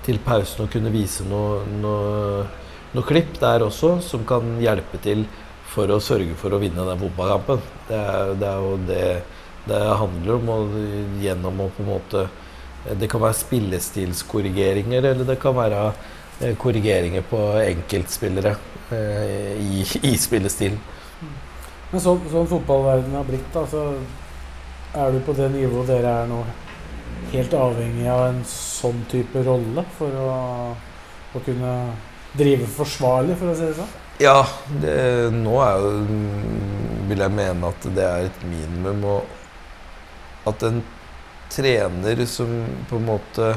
til pausen og kunne vise noe, noe, noe klipp der også, som kan hjelpe til for å sørge for å vinne den fotballkampen. Det er, det er jo det det handler om å, gjennom å på en måte Det kan være spillestilskorrigeringer, eller det kan være eh, korrigeringer på enkeltspillere eh, i, i spillestilen. Men sånn, sånn fotballverdenen har blitt, altså, er du på det nivået dere er nå, helt avhengig av en sånn type rolle for å, å kunne drive forsvarlig, for å si det sånn? Ja, det, nå er jo, vil jeg mene at det er et minimum. Og at en trener som på en måte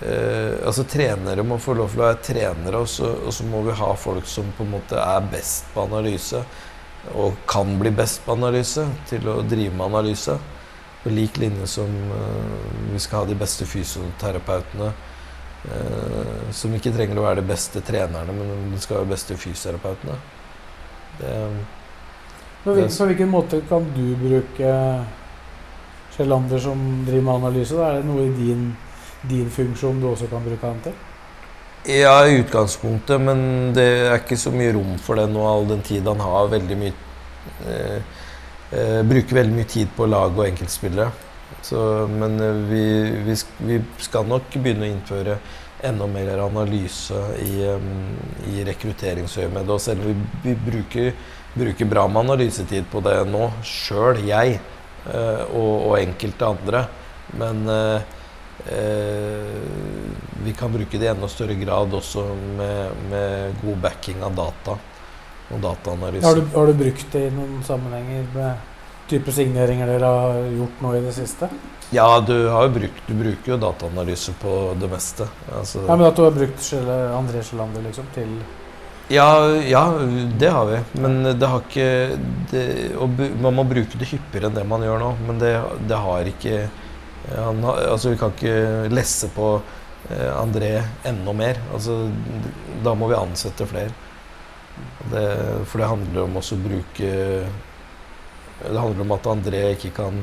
eh, Altså trenere må få lov til å være trenere, og så, og så, må vi ha folk som på en måte er best på analyse. Og kan bli best på analyse, til å drive med analyse. På lik linje som eh, vi skal ha de beste fysioterapeutene eh, som ikke trenger å være de beste trenerne, men de skal være de beste fysioterapeutene. Det, På hvilken, måte kan du bruke Kjellander som driver med analyse? Da? Er det noe i din, din funksjon du også kan bruke han til? Ja, i utgangspunktet, men det er ikke så mye rom for det nå, all den tid han har veldig mye eh, eh, Bruker veldig mye tid på lag og enkeltspillere. Så, men eh, vi, vi, vi, skal nok begynne å innføre enda mer analyse i, um, i rekrutteringsøyemed. Selv om vi, vi bruker, bruker, bra med analysetid på det nå, sjøl jeg og, og, enkelte andre. Men uh, uh, vi kan bruke det i enda større grad også med, med god backing av data og dataanalyse. Har, har, du brukt det i noen sammenhenger med type signeringer dere har gjort nå i det siste? Ja, du, har jo brukt, du bruker jo dataanalyse på det meste. Altså, ja, Men at du har brukt André Sjelander liksom, til ja, ja, det har vi. Men det har ikke det, Man må bruke det hyppigere enn det man gjør nå. Men det, det har ikke han, Altså, vi kan ikke lesse på eh, André enda mer. Altså, da må vi ansette flere. For det handler om også å bruke det handler om at André ikke kan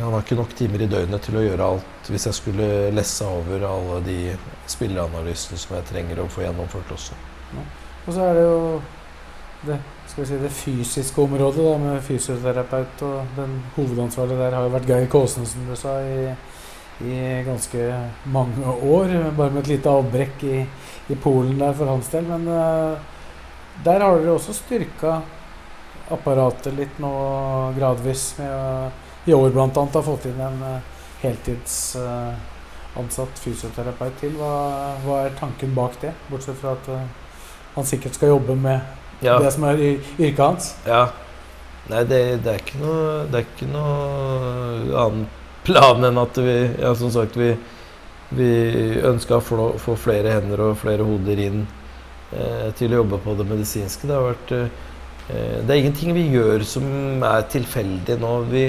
Han har ikke nok timer i døgnet til å gjøre alt hvis jeg skulle lesse over alle de spilleranalysene som jeg trenger å få gjennomført også. Ja. Og så er det jo det, si, det fysiske området da, med fysioterapeut. og Den hovedansvarlige der har jo vært Geir Kåsen, som du sa, i, i, ganske mange år. Bare med et lite avbrekk i, i Polen der for hans del. Men uh, der har dere også styrka apparatet litt nå gradvis. Med å, I år bl.a. har fått inn en uh, heltidsansatt uh, fysioterapeut til. Hva, hva, er tanken bak det? Bortsett fra at uh, han sikkert skal jobbe med ja. det som er yrket hans. Ja. Nei, det, det, er ikke noe Det er ikke noe annen plan enn at vi Ja, som sagt, vi, vi ønska å få flere hender og flere hoder inn eh, til å jobbe på det medisinske. Det har vært eh, Eh, det er ingenting vi gjør som er tilfeldig nå. Vi,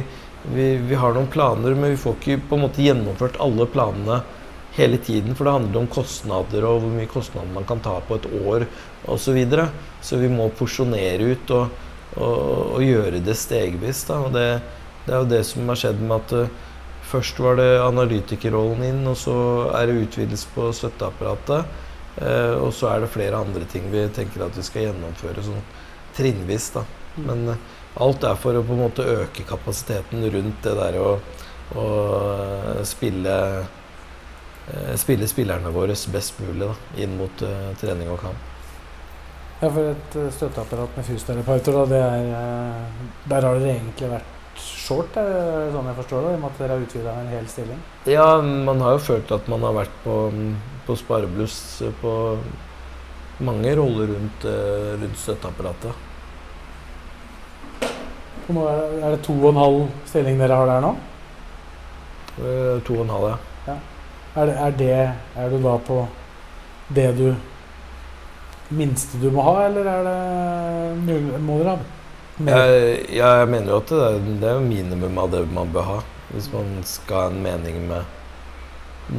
vi, vi, har noen planer, men vi får ikke på en måte gjennomført alle planene hele tiden. For det handler om kostnader og hvor mye kostnader man kan ta på et år osv. Så, videre. så vi må porsjonere ut og, og, og gjøre det stegvis. Da. Og det, det, er jo det som har skjedd med at uh, først var det analytikerrollen inn, og så er det utvidelse på støtteapparatet. Uh, og så er det flere andre ting vi tenker at vi skal gjennomføre. sånn trinnvis. da. Men uh, alt er for å på en måte øke kapasiteten rundt det der å, å uh, spille uh, spille spillerne våre best mulig da, inn mot trening og kamp. Ja, for et støtteapparat med fysioterapeuter, da, det er, der har dere egentlig vært short, er det sånn jeg forstår det? I og med at dere har utvida en hel stilling? Ja, man har jo følt at man har vært på, på sparebluss på mange roller rundt, rundt støtteapparatet. Og nå er, er det to og en halv stilling dere har der nå? Uh, to og en halv, ja. ja. Er, det, er, det, er, du da på det du minste du må ha, eller er det må dere ha jeg, jeg, mener jo at det er, det er minimum av det man bør ha. Hvis man skal ha en mening med,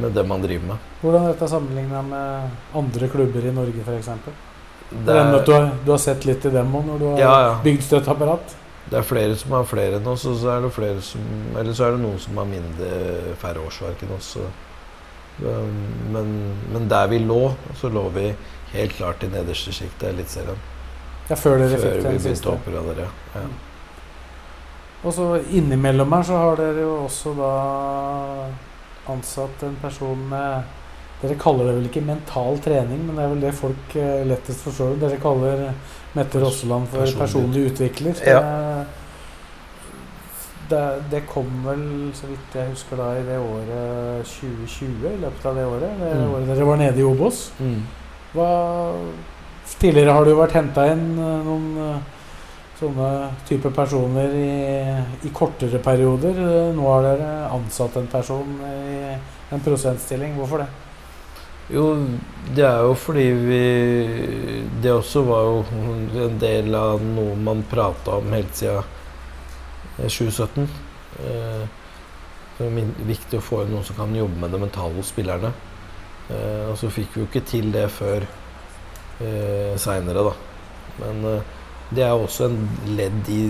med det man driver med. Hvordan er dette sammenligna med andre klubber i Norge, f.eks.? Du, du har sett litt i dem òg, når du har ja, ja. bygd støtteapparat? Det er flere som har flere enn oss, og så er det flere som Eller så er det noen som har mindre færre årsverk enn oss. Men, men, der vi lå, så lå vi helt klart i nederste sjiktet av Eliteserien. Ja, før dere før fikk den siste? Operadere, ja. Og så innimellom her så har dere jo også da ansatt en person med Dere kaller det vel ikke mental trening, men det er vel det folk eh, lettest forstår. Dere kaller Mette Rosseland for personlig, personlig utvikler. Ja. Det, det, kom vel, så vidt jeg husker, da i det året 2020, i løpet av det året. Det mm. året dere var nede i Obos. Mm. Hva, tidligere har det jo vært henta inn eh, noen eh, sånne type personer i, i, kortere perioder. Nå har dere ansatt en person i en prosentstilling. Hvorfor det? Jo, det er jo fordi vi Det også var jo en del av noe man prata om helt siden 2017. Eh, Det er viktig å få inn noen som kan jobbe med det mentale hos spillerne. Eh, og så fikk vi jo ikke til det før eh, seinere, da. Men eh, det er også en ledd i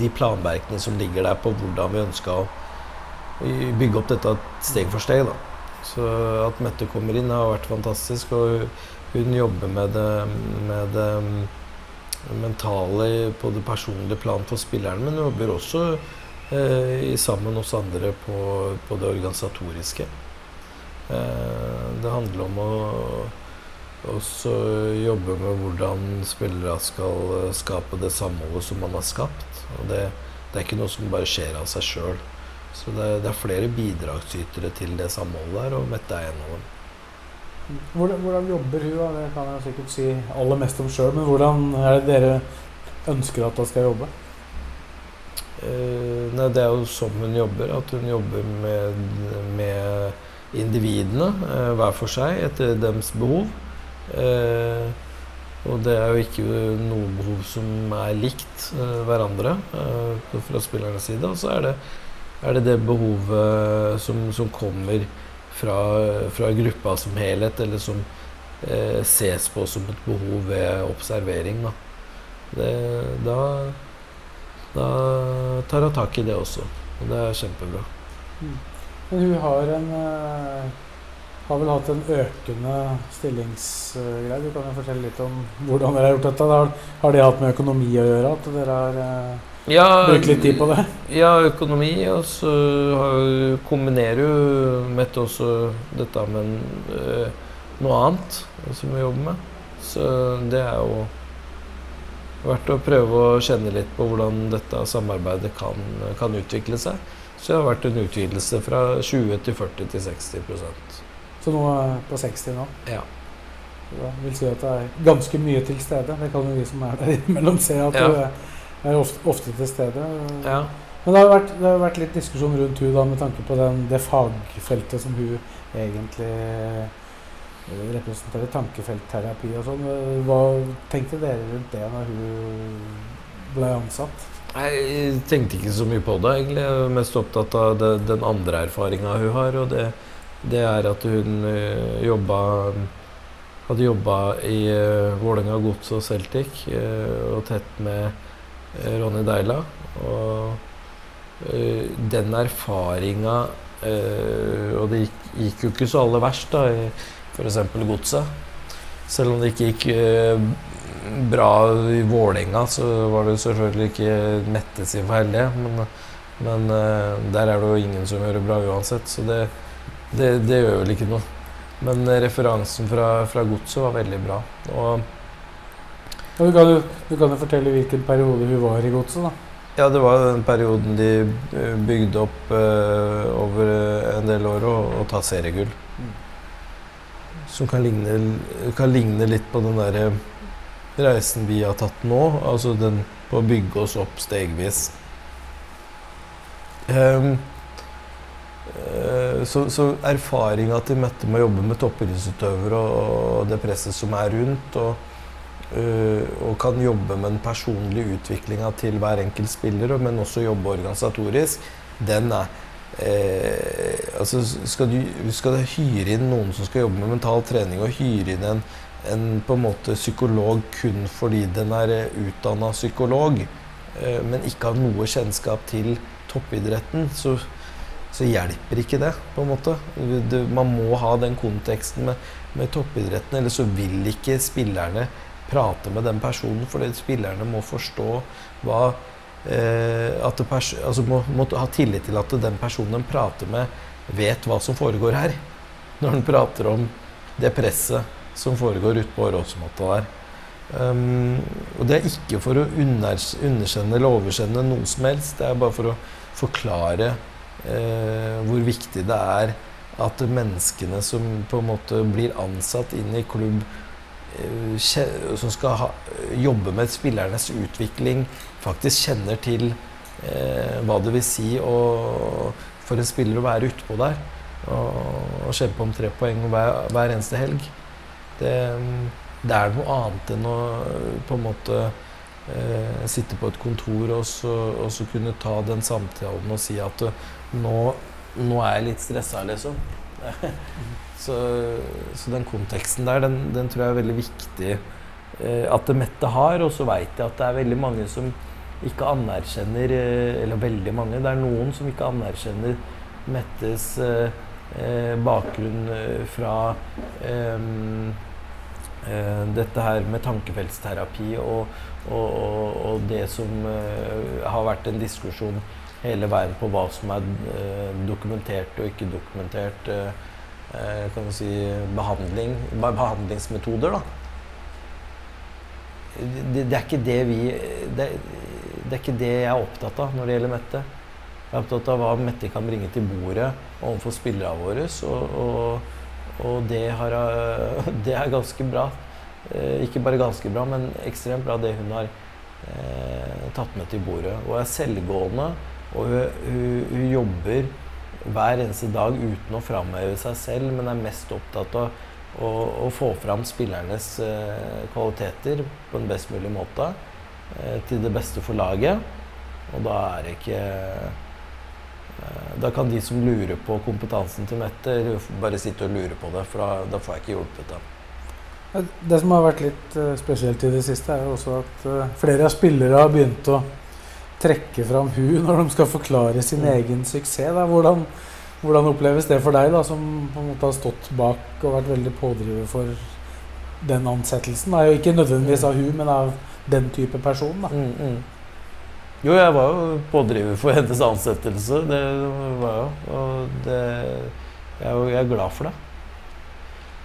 de planverkene som ligger der på hvordan vi ønska å bygge opp dette steg for steg. da. Så at Mette kommer inn har vært fantastisk. Og hun jobber med det, med det mm, mentale på det personlige plan for spillerne, men hun jobber også eh, sammen oss andre på, på det organisatoriske. Eh, det handler om å også jobbe med hvordan spillere skal skape det samholdet som man har skapt. Og det, det er ikke noe som bare skjer av seg sjøl. Så det, det er flere bidragsytere til det samholdet her, og Mette er en av dem. Hvordan, hvordan jobber hun? Det kan jeg sikkert si aller mest om sjøl, men hvordan er det dere ønsker at hun skal jobbe? Eh, nei, det er jo sånn hun jobber. At hun jobber med, med individene eh, hver for seg etter deres behov. Eh, og det er jo ikke noe behov som er likt eh, hverandre eh, fra spillernes side. Og så er det, er det det behovet som, som kommer fra, fra gruppa som helhet, eller som eh, ses på som et behov ved observering. Da, det, da da tar hun tak i det også. Og det er kjempebra. Men hun har en eh, har vel hatt en økende stillingsgreie. Du kan jo fortelle litt om hvordan dere har gjort dette. Har, har det hatt med økonomi å gjøre? At dere eh, Ja, brukt litt tid på det? Ja, økonomi. Og så altså, kombinerer jo Mette også dette med eh, noe annet som vi jobber med. Så det er jo verdt å prøve å kjenne litt på hvordan dette samarbeidet kan, kan utvikle seg. Så det har vært en utvidelse fra 20 til 40 til 60% Så nå er på 60 nå. Ja. Det vil si at det er ganske mye til stede. Det kan jo vi som er der imellom se at Ja. du er ofte, ofte til stede. ja. Men det har, vært, det har vært litt diskusjon rundt hun da med tanke på den, det fagfeltet som hun egentlig eh, representerer, tankefeltterapi og sånn. Hva tenkte dere rundt det når hun ble ansatt? Jeg tenkte ikke så mye på det, egentlig. Jeg er mest opptatt av det, den andre erfaringa hun har. Og det, det er at hun øh, jobba Hadde jobba i uh, Vålerenga Gods og Celtic, uh, og tett med Ronny Deila. Og øh, den erfaringa øh, Og det gikk, gikk jo ikke så aller verst, da, i f.eks. Godset. Selv om det ikke gikk bra i Vålerenga, så var det selvfølgelig ikke Mette sin feil, det. Men, men eh, der er det jo ingen som gjør det bra uansett, så det, det, det gjør vel ikke noe. Men eh, referansen fra, fra Godset var veldig bra. Og Ja, du, kan jo, du kan jo fortelle hvilken periode hun var i godset, da. ja, det var den perioden de eh, bygde opp eh, over en del år å ta seriegull. Som kan ligne, kan ligne litt på den derre reisen vi har tatt nå. Altså den på å bygge oss opp stegvis. Um, uh, så, så erfaringa til Mette med å jobbe med toppidrettsutøvere og, og det presset som er rundt, og, eh, og kan jobbe med den personlige utviklinga til hver enkelt spiller, men også jobbe organisatorisk, den er eh, altså skal du, skal du hyre inn noen som skal jobbe med mental trening, og hyre inn en, en på en måte psykolog kun fordi den er utdanna psykolog, eh, men ikke har noe kjennskap til toppidretten, så, så hjelper ikke det, på en måte. Du, man må ha den konteksten med, med toppidretten, eller så vil ikke spillerne prate med den personen, fordi spillerne må forstå hva eh, at pers altså må, må ha tillit til at den personen de prater med, vet hva som foregår her. Når han prater om det presset som foregår ute på Åråsmatta der. Um, og det er ikke for å underkjenne eller overkjenne noe som helst. Det er bare for å forklare eh, hvor viktig det er at menneskene som på en måte blir ansatt inn i klubb, som skal ha, jobbe med spillernes utvikling, faktisk kjenner til eh, hva det vil si å, for en spiller å være utpå der og, og kjempe om tre poeng hver, hver eneste helg. Det, det er noe annet enn å på en måte eh, sitte på et kontor og så, og så kunne ta den samtalen og si at nå, nå er jeg litt stressa, liksom. så, så den konteksten der, den, den tror jeg er veldig viktig eh, at Mette har. Og så veit jeg at det er veldig mange som ikke anerkjenner eh, Eller veldig mange, det er noen som ikke anerkjenner Mettes eh, eh bakgrunn eh, fra dette her med tankefeltsterapi og, og, og, og det som har vært en diskusjon hele verden på hva som er dokumentert og ikke dokumentert kan du si, behandling, behandlingsmetoder. det, det, er det vi det, det, er ikke det jeg er opptatt av når det gjelder Mette. Jeg er opptatt av hva Mette kan bringe til bordet overfor spillerne våre. Og, og, og har, det, er ganske bra. Eh, ikke bare ganske bra, men ekstremt bra det hun har eh, tatt med til bordet. Og er selvgående. Og hun, hun, hun jobber hver eneste dag uten å framheve seg selv, men er mest opptatt av å, å få fram spillernes uh, kvaliteter på en best mulig måte Uh, til det beste for laget. Og da er det ikke uh, Da kan de som lurer på kompetansen til Mette, bare sitte og lure på det, for da, da får jeg ikke hjulpet dem. Det som har vært litt spesielt i det siste, er jo også at flere av spillere har begynt å trekke fram hun når de skal forklare sin mm. egen suksess. Da. Hvordan, hvordan oppleves det for deg, da, som på en måte har stått bak og vært veldig pådriver for den ansettelsen? Da? Ikke nødvendigvis av hun, men av den type person. da. Mm, mm. Jo, jeg var jo pådriver for hennes ansettelse. Det var jo. Og det, jeg, er, jeg er glad for det.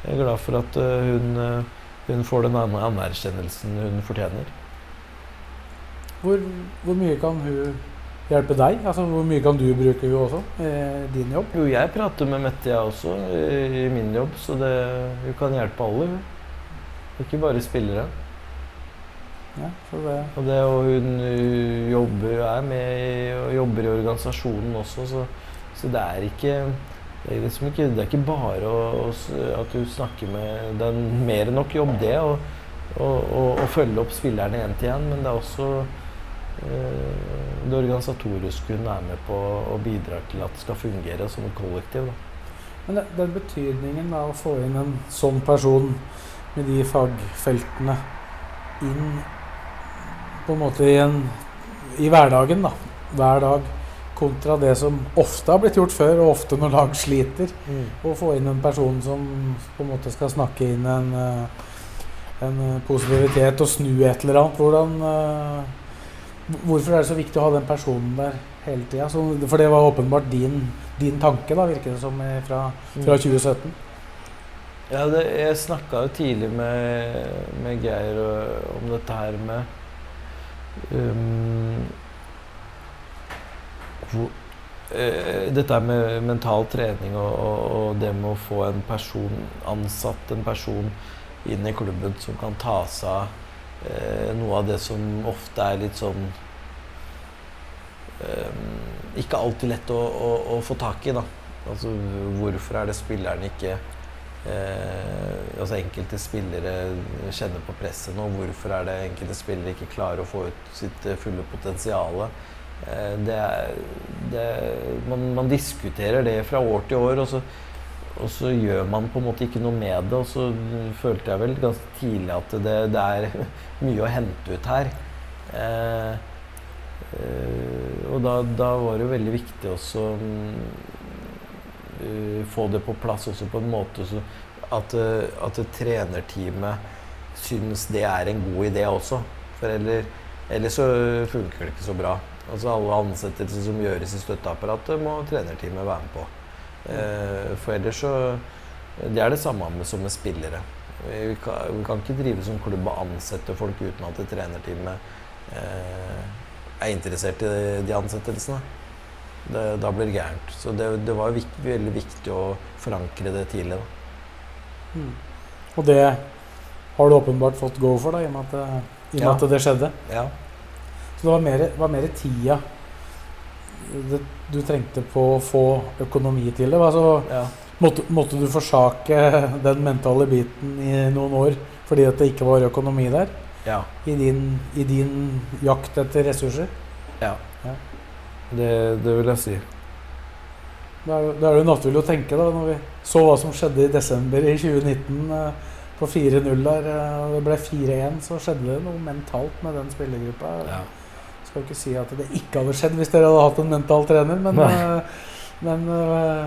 Jeg er glad for at uh, hun, uh, hun, får den anerkjennelsen hun fortjener. Hvor, hvor mye kan hun hjelpe deg? Altså, Hvor mye kan du bruke henne også i din jobb? Jo, jeg prater med Mette, jeg også, i, min jobb. Så det, hun kan hjelpe alle, hun. Ikke bare spillere. Ja, det. Og det, og hun jobber, er med i, og jobber i organisasjonen også, så, så det er ikke det er, liksom ikke, det er ikke bare å, at du snakker med Det er mer enn nok jobb, det, å følge opp spillerne én til én, men det er også Eh, det organisatoriske hun er med på å bidra til at det skal fungere som et kollektiv. Da. Men den betydningen av å få inn en sånn person med de fagfeltene inn på en måte i, en, i hverdagen, da, hver dag, kontra det som ofte har blitt gjort før, og ofte når lag sliter. Mm. Å få inn en person som på en måte skal snakke inn en, eh, en positivitet og snu et eller annet. Hvordan eh, Hvorfor er det så viktig å ha den personen der hele tida? For det var åpenbart din, din tanke, da, virker det som, fra, fra 2017? Mm. Ja, det, jeg snakka jo tidlig med, med Geir om dette her med um, hvor, uh, Dette med mental trening og, og, og, det med å få en person ansatt, en person inn i klubben som kan ta seg av eh, noe av det som ofte er litt sånn eh, Ikke alltid lett å, å, å, få tak i, da. Altså hvorfor er det spillerne ikke eh, Altså enkelte spillere kjenner på presset nå. Hvorfor er det enkelte spillere ikke klarer å få ut sitt eh, fulle potensial? Eh, det, det, man, man diskuterer det fra år til år. og så og så gjør man på en måte ikke noe med det. Og så følte jeg vel ganske tidlig at det, det er mye å hente ut her. Eh, eh, og da, da, var det jo veldig viktig også uh, få det på plass også på en måte så at, at trenerteamet syns det er en god idé også. For ellers, ellers så funker det ikke så bra. Altså Alle ansettelser som gjøres i støtteapparatet, må trenerteamet være med på. Eh, for ellers så Det er det samme med, som med spillere. Vi kan, vi kan, ikke drive som klubb og ansette folk uten at trenerteamet eh, er interessert i de ansettelsene. Det, da blir det gærent. Så det, det var vik, veldig viktig å forankre det tidlig. Mm. Og det har du åpenbart fått go for, da, i og med at i ja. at det skjedde? Ja. Så det var mer, var mer tida det, du trengte på å få økonomi til det? Altså, ja. måtte, måtte, du forsake den mentale biten i noen år fordi at det ikke var økonomi der? Ja. i din, i din jakt etter ressurser. ja. Ja. Det, det vil jeg si. Da er, er det jo naturlig å tenke, da, når vi så hva som skjedde i desember i 2019 eh, på 4-0 der, eh, og det ble 4-1, så skjedde det noe mentalt med den spillergruppa. Ja. Skal ikke si at det ikke hadde skjedd hvis dere hadde hatt en mental trener, men, eh, men uh,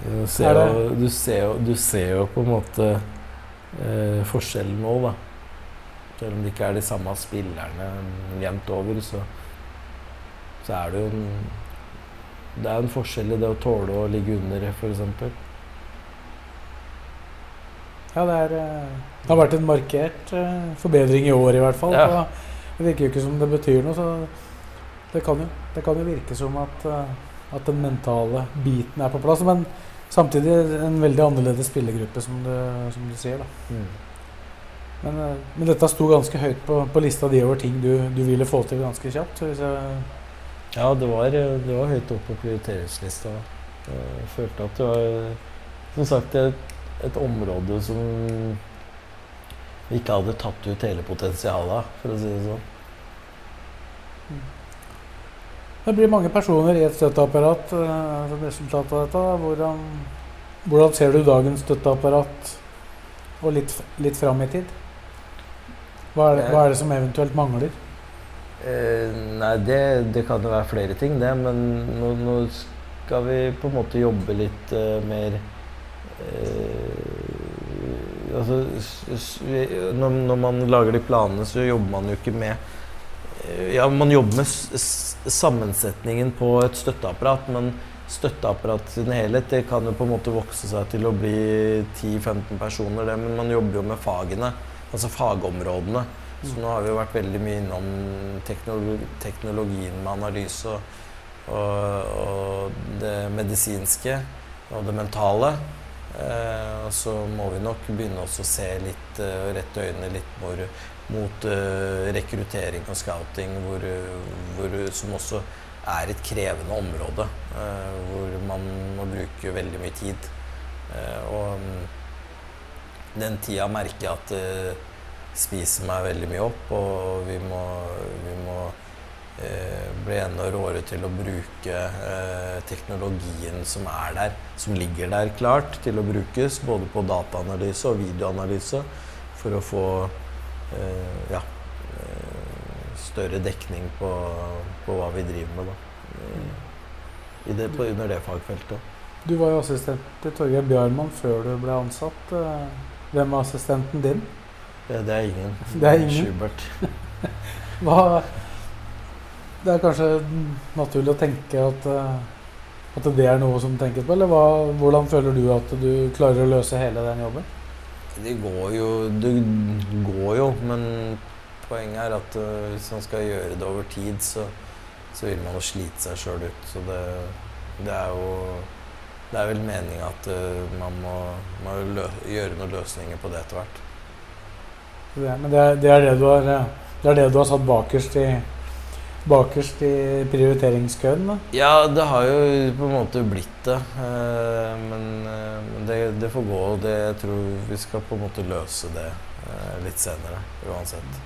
Du ser, Er det- jo, du, ser jo, du ser jo på en måte uh, forskjellen nå, da. Selv om det ikke er de samme spillerne jevnt over, så, så er det jo en Det er en forskjell i det å tåle å ligge under, f.eks. ja, det, er, det har vært en markert forbedring i år i hvert fall. Ja. Det virker jo ikke som det betyr noe, så det kan jo, det kan jo virke som at, eh, at den mentale biten er på plass. Men samtidig en veldig annerledes spillergruppe, som du, som du sier. da. Mm. Men, eh, men dette sto ganske høyt på, på lista di over ting du, du ville få til ganske kjapt. Ja, det var, det var høyt oppe på prioriteringslista. Jeg følte at det var som sagt et, et område som ikke hadde tatt ut hele potensialet for å si det sånn. det blir mange personer i et støtteapparat eh, som resultat av dette. Hvordan, hvordan ser du dagens støtteapparat og litt, litt fram i tid? Hva er, det, hva er det som eventuelt mangler? Eh, nei, det, det kan jo være flere ting, det. Men nå, nå skal vi på en måte jobbe litt eh, mer eh, Altså når, når man lager de planene, så jobber man jo ikke med eh, Ja, man jobber med sammensetningen på et støtteapparat, men støtteapparatet sin helhet det kan jo på en måte vokse seg til å bli 10-15 personer, det, men man jobber jo med fagene, altså fagområdene. Så nå har vi jo vært veldig mye innom teknologi, teknologien med analyse og, og, og det medisinske og det mentale. Eh, og så må vi nok begynne å se litt, og rette øynene litt more mot eh, rekruttering og scouting, hvor, hvor, som også er et krevende område. eh, hvor man må bruke veldig mye tid. Eh, og mm, den tida merker jeg at spiser meg veldig mye opp, og vi må, vi må eh, bli enda råere til å bruke eh, teknologien som er der, som ligger der klart til å brukes, både på dataanalyse og videoanalyse, for å få eh, ja, eh, større dekning på, på hva vi driver med. Da. Eh, I det, på, under det fagfeltet. Du var jo assistent til Torgeir Bjarmann før du ble ansatt. Eh, Hvem er assistenten din? Det, det er ingen. Det er ingen. Schubert. Hva, det er kanskje naturlig å tenke at, eh, at det er noe som tenkes på, eller hva, hvordan føler du at du klarer å løse hele den jobben? Det går jo, det går jo, men poenget er at øh, hvis man skal gjøre det over tid, så, så vil man jo slite seg sjøl ut. Så det, det er jo Det er vel meninga at øh, man må, må gjøre noen løsninger på det etter hvert. Er, men det er, det, er det, du har, eh, det er det du har satt bakerst i, bakerst i prioriteringskøen? Da. Ja, det har jo på en måte blitt det. eh, Men, eh, det, det får gå. og Det, jeg tror vi skal på en måte løse det eh, litt senere, uansett.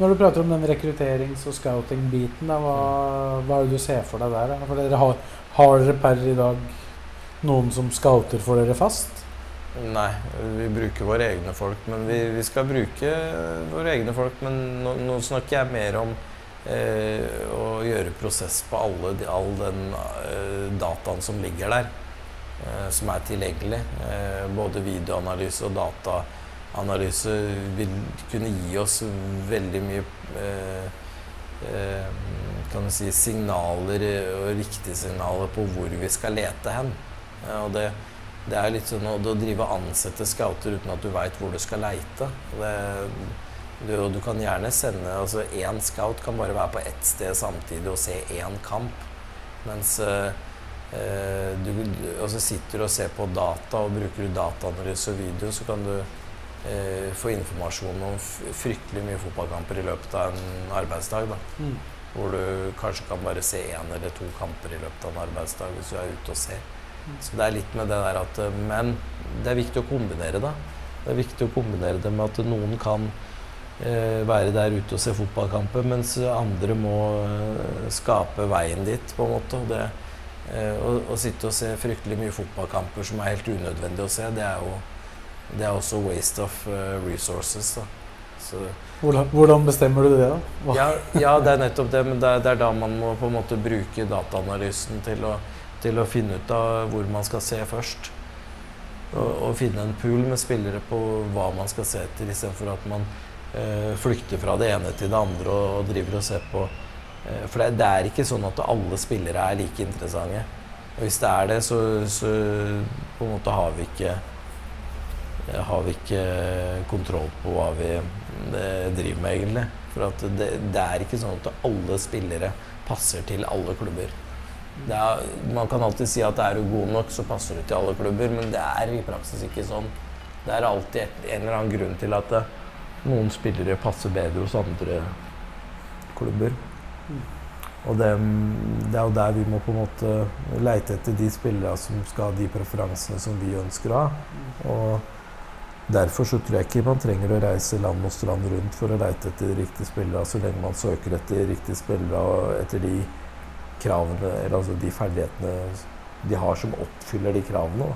Når du prater om den rekrutterings- og scouting-biten, hva, hva er det du ser for deg der? For dere har, har dere per i dag noen som scouter for dere fast? Nei, vi bruker våre egne folk. Men vi, vi skal bruke våre egne folk. Men nå, nå snakker jeg mer om eh, å gjøre prosess på alle, all den eh, dataen som ligger der. Eh, som er tilgjengelig. Både videoanalyse og dataanalyse vil kunne gi oss veldig mye kan si, signaler og riktige signaler på hvor vi skal lete hen. Og det, det er litt sånn å, drive og ansette scouter uten at du veit hvor du skal leite. Det, du, du kan gjerne sende altså Én scout kan bare være på ett sted samtidig og se én kamp. Mens eh, du, altså sitter du og ser på data, og bruker du dataanalyse og video, så kan du eh, få informasjon om fryktelig mye fotballkamper i løpet av en arbeidsdag. Da. Mm. Hvor du kanskje kan bare se én eller to kamper i løpet av en arbeidsdag hvis du er ute og ser. Så det er litt med det der at Men det er viktig å kombinere det. Det er viktig å kombinere det med at noen kan være der ute og se fotballkamper, mens andre må eh, skape veien dit, på en måte. Og det, eh, å, sitte og se fryktelig mye fotballkamper som er helt unødvendig å se, det er jo det er også waste of eh, resources. Hvordan, hvordan bestemmer du det, da? Ja, ja, det er nettopp det, men det er, det er da man må på en måte bruke dataanalysen til å, til å finne ut av hvor man skal se først. Og, og finne en pool med spillere på hva man skal se etter, istedenfor at man eh, flykter fra det ene til det andre og, driver og ser på eh, For det, det er ikke sånn at alle spillere er like interessante. Og hvis det er det, så, så på en måte har vi ikke har vi ikke kontroll på hva vi eh, driver med, egentlig. For det, det er ikke sånn at alle spillere passer til alle klubber. Det er, man kan alltid si at er du god nok, så passer du til alle klubber, men det er i praksis ikke sånn. Det er alltid en eller annen grunn til at eh, noen spillere passer bedre hos andre klubber. Og det, det er jo der vi må på en måte leite etter de spillere som skal ha de preferansene som vi ønsker å ha. Og Derfor så tror jeg ikke man trenger å reise land og strand rundt for å leite etter de riktige spillere, så lenge man søker etter riktige spillere og etter de kravene, eller altså de ferdighetene de har som oppfyller de kravene.